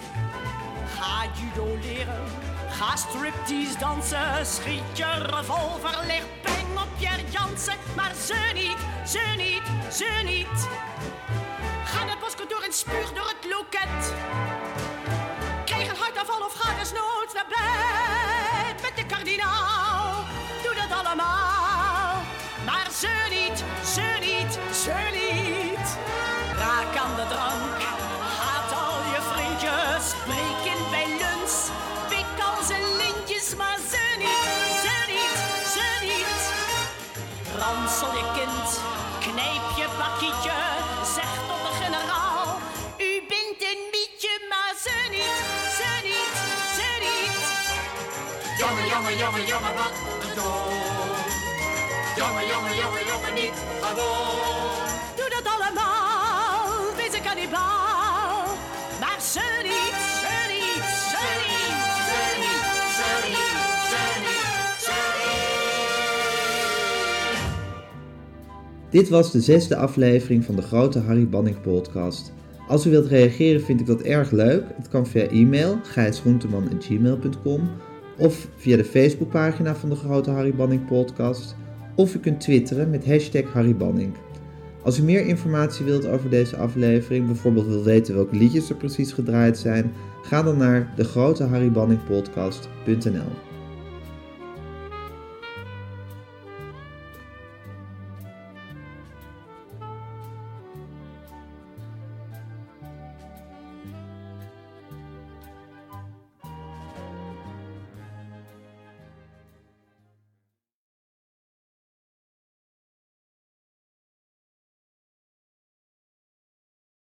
Ga judo leren, ga striptease dansen. Schiet je revolver, lig peng op je Jansen. Maar ze niet, ze niet, ze niet. Postkantoor en spuug door het loket. Krijg een hartaanval of ga desnoods naar bed. Met de kardinaal, doe dat allemaal. Maar ze niet, Jongen, jongen, jongen, jongen, wat een toon. Jongen, jongen, jongen, jongen, niet gewoon. Doe dat allemaal, wees een kannibaal. Maar ze niet, ze niet, ze niet, ze niet, ze niet, ze niet, ze niet. Dit was de zesde aflevering van de Grote Harry Banning podcast. Als u wilt reageren vind ik dat erg leuk. Het kan via e-mail gijsgroenteman.gmail.com of via de Facebookpagina van de Grote Harry Banning podcast. Of u kunt twitteren met hashtag Harry Banning. Als u meer informatie wilt over deze aflevering, bijvoorbeeld wil weten welke liedjes er precies gedraaid zijn, ga dan naar degroteharrybanningpodcast.nl.